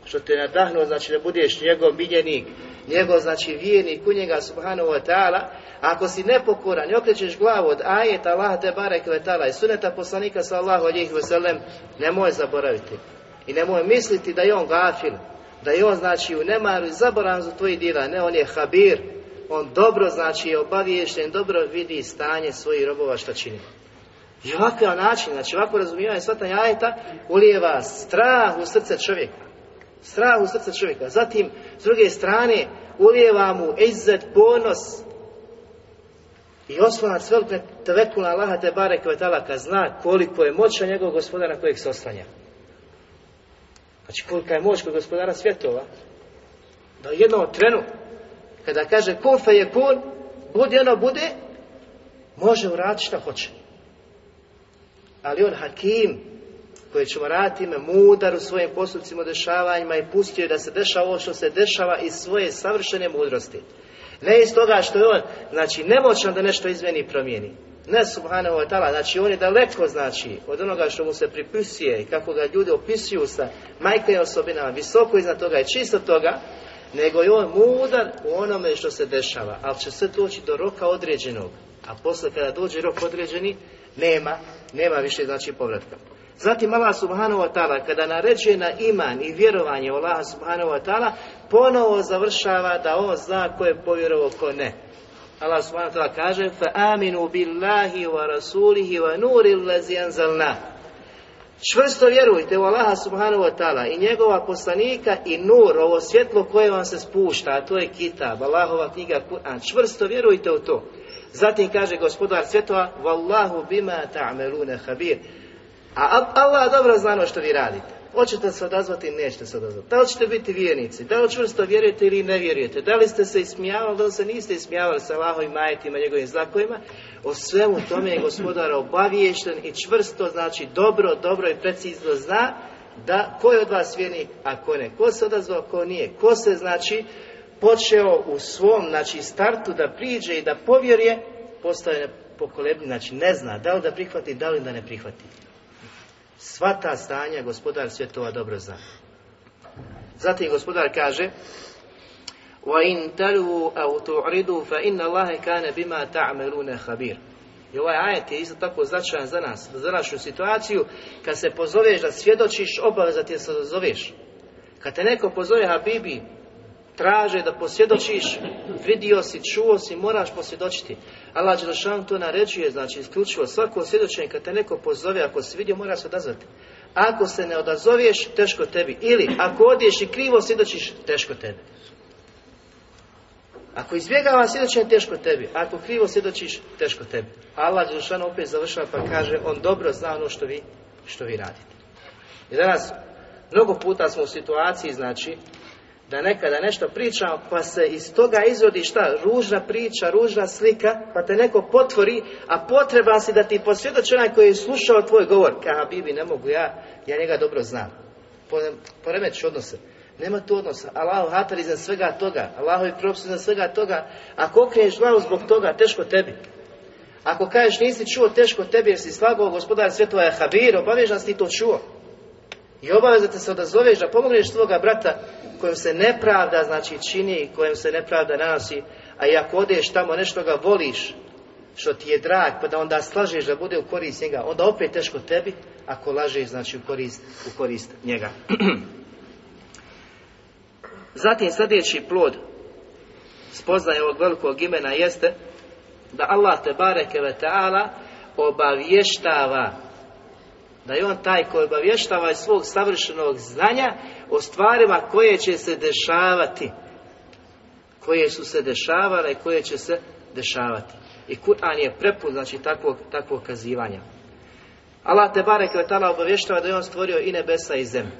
što te nadahnuo, znači da budeš njegov miljenik, njegov znači vjernik u njega subhanahu wa ta'ala, ako si nepokoran i okrećeš glavu od ajeta Allah te barek ve ta'ala i suneta poslanika sallahu alijih veselem, nemoj zaboraviti i nemoj misliti da je on gafil, da je on znači u nemaru i zaboran za tvojih djela, ne on je habir, on dobro znači je obaviješten, dobro vidi stanje svojih robova što čini. I ovakav način, znači ovako razumijevanje svatanja ajeta ulijeva strah u srce čovjeka. Strah u srce čovjeka. Zatim, s druge strane, ulijeva mu izzet ponos i oslonac velikne tevekuna Allaha te bare talaka zna koliko je moća njegovog gospodara kojeg se oslanja. Znači kolika je moć kod gospodara svjetova. Da u jednom trenu, kada kaže kofe je kon, budi ono bude, može uraditi šta hoće. Ali on hakim, koje ćemo raditi mudar u svojim postupcima, dešavanjima i pustio je da se dešava ovo što se dešava iz svoje savršene mudrosti. Ne iz toga što je on, znači, nemoćan da nešto izmeni i promijeni. Ne subhanahu wa tala, znači on je daleko, znači, od onoga što mu se pripisuje i kako ga ljudi opisuju sa majke osobinama, visoko iznad toga i čisto toga, nego je on mudar u onome što se dešava, ali će sve doći do roka određenog, a posle kada dođe rok određeni, nema, nema više, znači, povratka. Zatim Allah subhanahu wa ta'ala kada naređuje na iman i vjerovanje u Allah subhanahu wa ta'ala ponovo završava da on zna ko je povjerovao ko ne. Allah subhanahu wa ta'ala kaže aminu وَرَسُولِهِ وَنُورِ rasulihi Čvrsto vjerujte u Allaha subhanahu wa ta'ala i njegova poslanika i nur, ovo svjetlo koje vam se spušta, a to je kitab, Allahova knjiga Čvrsto vjerujte u to. Zatim kaže gospodar svjetova Wallahu bima ta'melune habir a Allah dobro zna što vi radite. Hoćete se odazvati, nećete se odazvati. Da li ćete biti vjernici, da li čvrsto vjerujete ili ne vjerujete, da li ste se ismijavali, da li se niste ismijavali sa Allahovim majetima, njegovim znakovima, o svemu tome je gospodar obaviješten i čvrsto, znači dobro, dobro i precizno zna da ko je od vas vjerni, a ko ne, ko se odazvao, ko nije, ko se znači počeo u svom znači startu da priđe i da povjeruje, postaje pokolebni, znači ne zna da li da prihvati, da li da ne prihvati. Sva ta stanja gospodar svjetova dobro zna. Zatim gospodar kaže وَاِنْ تَلُوُ اَوْ تُعْرِدُوا فَإِنَّ كَانَ بِمَا I ovaj ajet je isto tako značajan za nas, za našu situaciju. Kad se pozoveš da svjedočiš, obaveza ti je se zoveš. Kad te neko pozove Habibi, traže da posvjedočiš, vidio si, čuo si, moraš posvjedočiti. Allah Đelšan to naređuje, znači isključivo svako svjedočenje kad te neko pozove, ako si vidio, mora se odazvati. Ako se ne odazoveš, teško tebi. Ili ako odiješ i krivo svjedočiš, teško tebi. Ako izbjegava svjedočenje, teško tebi. Ako krivo svjedočiš, teško tebi. Allah Dušan opet završava pa kaže, on dobro zna ono što vi, što vi radite. I danas, mnogo puta smo u situaciji, znači, da nekada nešto pričamo pa se iz toga izvodi šta? Ružna priča, ružna slika, pa te neko potvori, a potreban si da ti posvjedoči onaj koji je slušao tvoj govor. Ka, Bibi, ne mogu ja, ja njega dobro znam. Poremeću odnose. Nema tu odnosa. Allahu hatar iza svega toga. Allahu je propis iza svega toga. Ako okriješ glavu zbog toga, teško tebi. Ako kažeš nisi čuo, teško tebi jer si slagao gospodar svjetova je habir, obavežan si ti to čuo. I obaveza te se odazoveš da pomogneš svoga brata kojem se nepravda znači čini i kojem se nepravda nanosi, a i ako odeš tamo nešto ga voliš, što ti je drag, pa da onda slažeš da bude u korist njega, onda opet teško tebi, ako lažeš, znači u korist, u korist njega. Zatim sljedeći plod spoznaje ovog velikog imena jeste da Allah te bareke ve ta'ala obavještava da je on taj koji obavještava iz svog savršenog znanja o stvarima koje će se dešavati koje su se dešavale i koje će se dešavati i Kur'an je prepun znači, takvog, takvog kazivanja Allah te barek obavještava da je on stvorio i nebesa i zemlju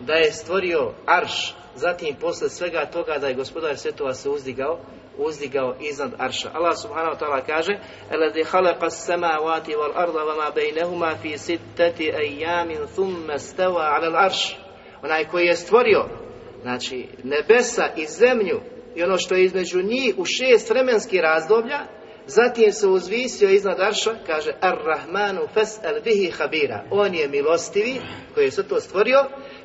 da je stvorio arš zatim poslije svega toga da je gospodar svjetova se uzdigao uzdigao iznad arša. Allah subhanahu wa ta'ala kaže wal خَلَقَ wa ma baynahuma fi sittati ayamin thumma Onaj koji je stvorio, znači, nebesa i zemlju i ono što je između njih u šest vremenskih razdoblja, zatim se uzvisio iznad arša, kaže Ar-Rahmanu fes'el bihi habira. On je milostivi koji je sve to stvorio,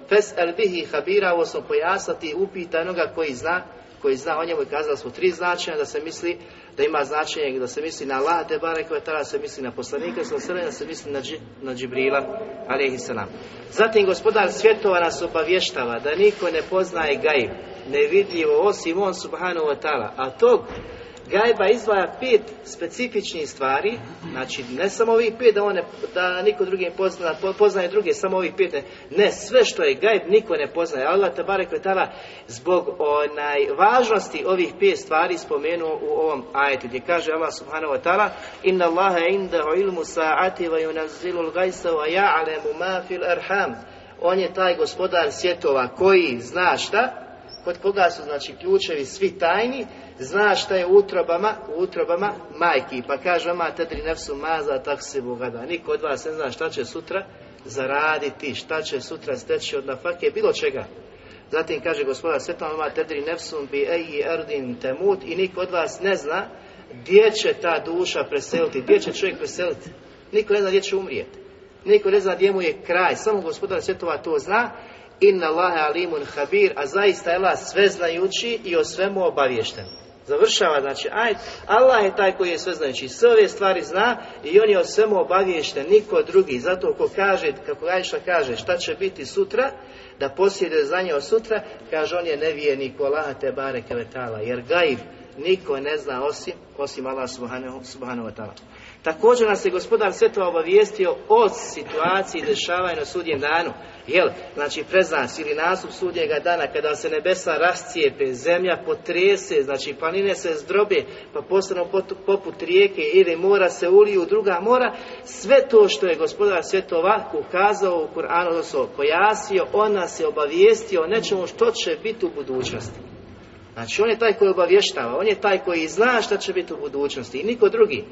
fes bihi habira, ovo smo pojasniti upitanoga koji zna koji zna o njemu i kazali smo tri značenja da se misli da ima značenje da se misli na Allah te barek da se misli na poslanika sa da se misli na, dži, na Džibrila Zatim gospodar svjetova nas obavještava da niko ne poznaje gajib, nevidljivo osim on subhanahu wa ta'ala, a tog gajba izdvaja pet specifičnih stvari, znači ne samo ovih pet da, one, da niko drugi ne poznaje druge, samo ovih pet ne. sve što je gajb niko ne poznaje. Allah te barek zbog onaj važnosti ovih pet stvari spomenuo u ovom ajetu gdje kaže Allah subhanahu wa ta'ala inna Allaha indahu ilmu sa'ati wa yunazzilu ja gajsa wa ya'lamu ma fil arham on je taj gospodar svjetova koji zna šta kod koga su znači ključevi svi tajni, zna šta je u utrobama, u utrobama majki. Pa kaže, ma tedri nefsu maza, tak se bogada. Niko od vas ne zna šta će sutra zaraditi, šta će sutra steći od nafake, bilo čega. Zatim kaže gospoda svetom, ma tedri bi eji erdin temut i niko od vas ne zna gdje će ta duša preseliti, gdje će čovjek preseliti. Niko ne zna gdje će umrijeti. Niko ne zna gdje mu je kraj, samo gospodar svjetova to zna Inna Allahe alimun habir, a zaista je Allah znajući i o svemu obavješten. Završava, znači, aj, Allah je taj koji je sve znajući sve ove stvari zna i on je o svemu obaviješten, niko drugi. Zato ko kaže, kako Ajša kaže, šta će biti sutra, da posjeduje znanje od sutra, kaže, on je nevijenik Allah te bare jer gaib niko ne zna osim, osim Allah subhanahu, subhanahu wa ta'ala. Također nas je gospodar to obavijestio o situaciji dešavanja na sudnjem danu. Jel, znači prezans ili nastup sudnjega dana kada se nebesa rascijepe, zemlja potrese, znači planine se zdrobe, pa posebno poput rijeke ili mora se uliju druga mora, sve to što je gospodar svjetova ukazao u Kur'anu, odnosno pojasnio, on nas je obavijestio o nečemu što će biti u budućnosti. Znači on je taj koji obavještava, on je taj koji zna šta će biti u budućnosti i niko drugi.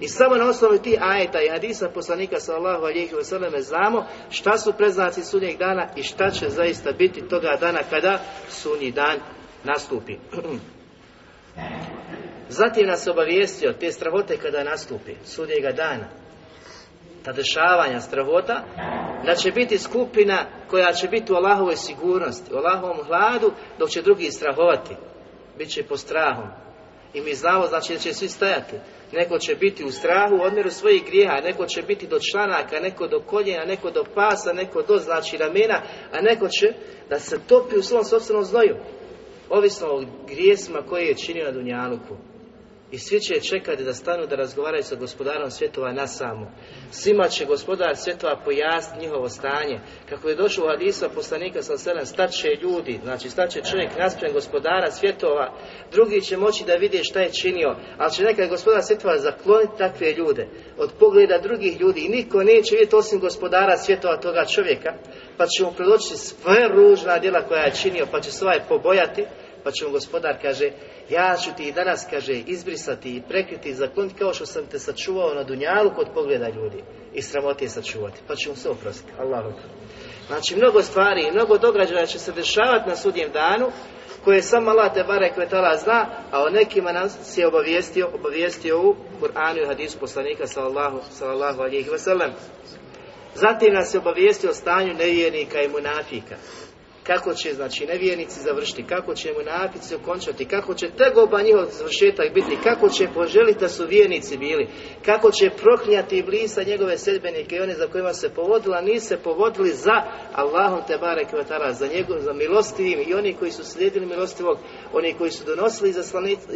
I samo na osnovu ti ajeta i hadisa poslanika sallahu alijih vseleme znamo šta su preznaci sunnjeg dana i šta će zaista biti toga dana kada sunji dan nastupi. Zatim nas obavijestio te stravote kada nastupi, sudnjega dana ta dešavanja, strahota, da će biti skupina koja će biti u Allahovoj sigurnosti, u Allahovom hladu, dok će drugi strahovati. Biće po strahom. I mi znamo, znači, da će svi stajati. Neko će biti u strahu, u odmjeru svojih grijeha, neko će biti do članaka, neko do koljena, neko do pasa, neko do, znači, ramena, a neko će da se topi u svom sobstvenom znoju. Ovisno o grijesima koje je činio na Dunjaluku i svi će čekati da stanu da razgovaraju sa gospodarom svjetova na samo. Svima će gospodar svjetova pojasniti njihovo stanje. Kako je došlo u hadisa poslanika sa selem, staće ljudi, znači staće čovjek naspren gospodara svjetova, drugi će moći da vide šta je činio, ali će nekad gospodar svjetova zakloniti takve ljude od pogleda drugih ljudi i niko neće vidjeti osim gospodara svjetova toga čovjeka, pa će mu predoći sve ružna djela koja je činio, pa će se ovaj pobojati, pa će mu gospodar, kaže, ja ću ti i danas, kaže, izbrisati i prekriti i zakloniti kao što sam te sačuvao na dunjalu kod pogleda ljudi. I sramoti sačuvati. Pa će mu se oprostiti. Allah Znači, mnogo stvari i mnogo događaja će se dešavati na sudjem danu koje sam Allah te barek vetala zna, a o nekima nas je obavijestio, obavijestio u Kur'anu i hadisu poslanika sallallahu, sallallahu alihi wasallam. Zatim nas je obavijestio o stanju nevjernika i munafika kako će znači nevjernici završiti, kako će mu napici okončati, kako će tegoba njihov završetak biti, kako će poželiti da su vjernici bili, kako će i blisa njegove sedbenike i one za kojima se povodila, nisu se povodili za Allahom te barek za njegovim, za milostivim i oni koji su slijedili milostivog, oni koji su donosili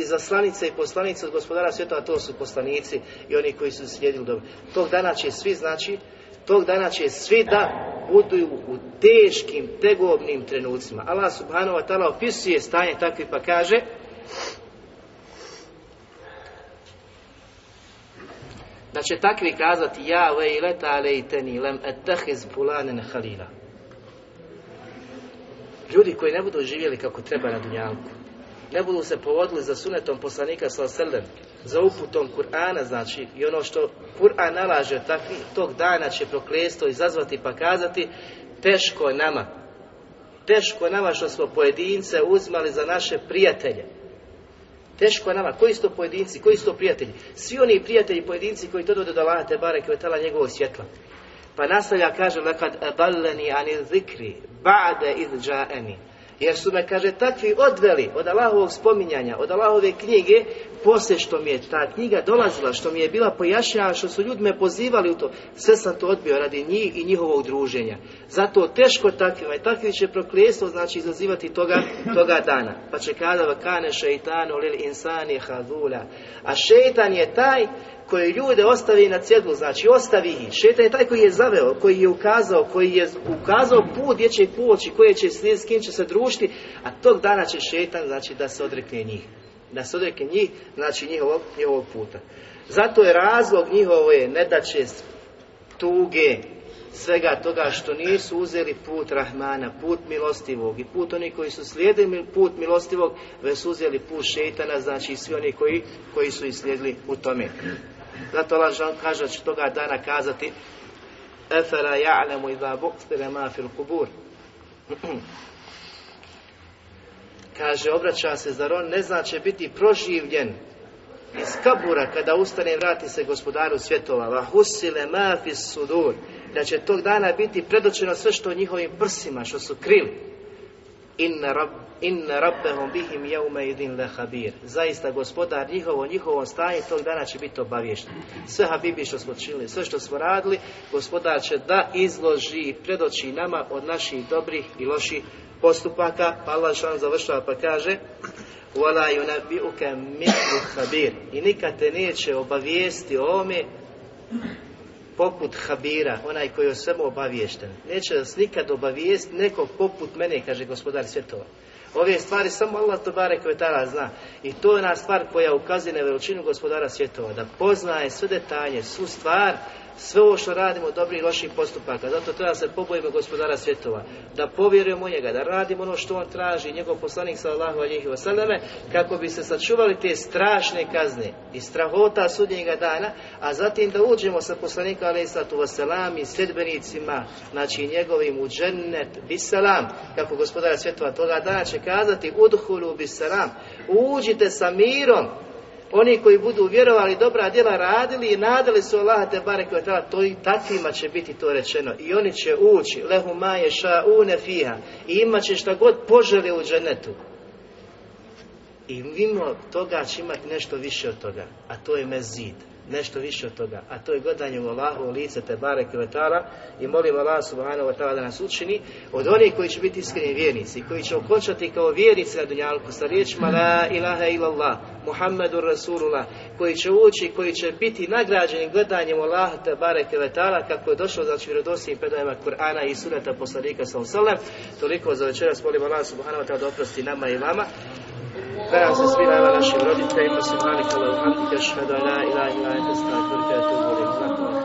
za slanice i poslanice od gospodara svijeta, a to su poslanici i oni koji su slijedili dobro. Tog dana će svi znači Tog dana će svi da budu u teškim, tegobnim trenucima. Allah subhanahu wa ta'ala opisuje stanje takvi pa kaže da će takvi kazati ja vejleta lejteni lem etahiz fulanen halila. Ljudi koji ne budu živjeli kako treba na Dunjanku. ne budu se povodili za sunetom poslanika sa srdem, za uputom Kur'ana, znači, i ono što Kur'an nalaže takvi, tog dana će proklesto, izazvati pa kazati teško je nama. Teško je nama što smo pojedince uzmali za naše prijatelje. Teško je nama. Koji su to pojedinci? Koji su to prijatelji? Svi oni prijatelji, pojedinci koji to dodavate, da lahate je tela njegovog svjetla. Pa nastavlja kaže lekad a ani zikri ba'de iz jer su me, kaže, takvi odveli od Allahovog spominjanja, od Allahove knjige, poslije što mi je ta knjiga dolazila, što mi je bila pojašnjena, što su ljudi me pozivali u to, sve sam to odbio radi njih i njihovog druženja. Zato teško takvima i takvi će proklijestvo, znači, izazivati toga, toga dana. Pa će kada vakane šeitanu lil insani hazula. A šeitan je taj koje ljude ostavi na cjedlu, znači ostavi ih. Šetan je taj koji je zaveo, koji je ukazao, koji je ukazao put gdje će poći, koje će s kim će se družiti, a tog dana će šetan, znači da se odrekne njih. Da se odrekne njih, znači njihovog, njihovog puta. Zato je razlog njihove nedaće tuge, svega toga što nisu uzeli put Rahmana, put milostivog i put onih koji su slijedili put milostivog, već su uzeli put šetana, znači svi oni koji, koji su i slijedili u tome. Zato Allah kaže će toga dana kazati Efera ja'lemu idha buqtile ma fil kubur. kaže, obraća se, zar on ne zna će biti proživljen iz kabura kada ustane i vrati se gospodaru svjetova. Vahusile ma fil sudur. Da će tog dana biti predočeno sve što njihovim prsima, što su krili. Inna rab In rabbehum bihim jaume idin Habir. Zaista gospodar njihovo, njihovo stanju tog dana će biti obavješten. Sve habibi što smo činili, sve što smo radili, gospodar će da izloži predoći nama od naših dobrih i loših postupaka. Pa Allah vam završava pa kaže habir. I nikad te neće obavijesti o ovome poput Habira, onaj koji je o svemu obaviješten. Neće nas nikad obavijesti nekog poput mene, kaže gospodar svjetova. Ove stvari samo Allah to bare tada zna. I to je ona stvar koja ukazuje na veličinu gospodara svjetova, da poznaje sve detalje, svu stvar, sve ovo što radimo dobrih i loših postupaka. Zato treba se pobojimo gospodara svjetova, da povjerujemo njega, da radimo ono što on traži, njegov poslanik sallahu alihi wasallam, kako bi se sačuvali te strašne kazne i strahota sudnjega dana, a zatim da uđemo sa poslanika alihi wasallam i sljedbenicima, znači njegovim u džennet bisalam, kako gospodara svjetova toga dana će kazati, udhulu bisalam, uđite sa mirom, oni koji budu vjerovali, dobra djela radili i nadali su Allah te barek to i takvima će biti to rečeno. I oni će ući, lehu maje une fiha, i imat će šta god poželi u dženetu. I mimo toga će imati nešto više od toga, a to je mezid nešto više od toga, a to je gledanjem Allahu u lice te bareke vetara i molim Allah subhanahu wa ta'ala da nas učini od onih koji će biti iskreni vjernici, koji će okončati kao vjernici na sa riječima la ilaha illallah, Muhammedur Rasulullah, koji će ući, koji će biti nagrađeni gledanjem Allaha te bareke vetara kako je došlo znači i predajama Kur'ana i suneta poslanika sallallahu toliko za večeras molim Allah subhanahu wa ta'ala da oprosti nama i vama da nam se svi na našim roditeljima, subhanika, lalhamdika, šhada, la ilaha, ilaha,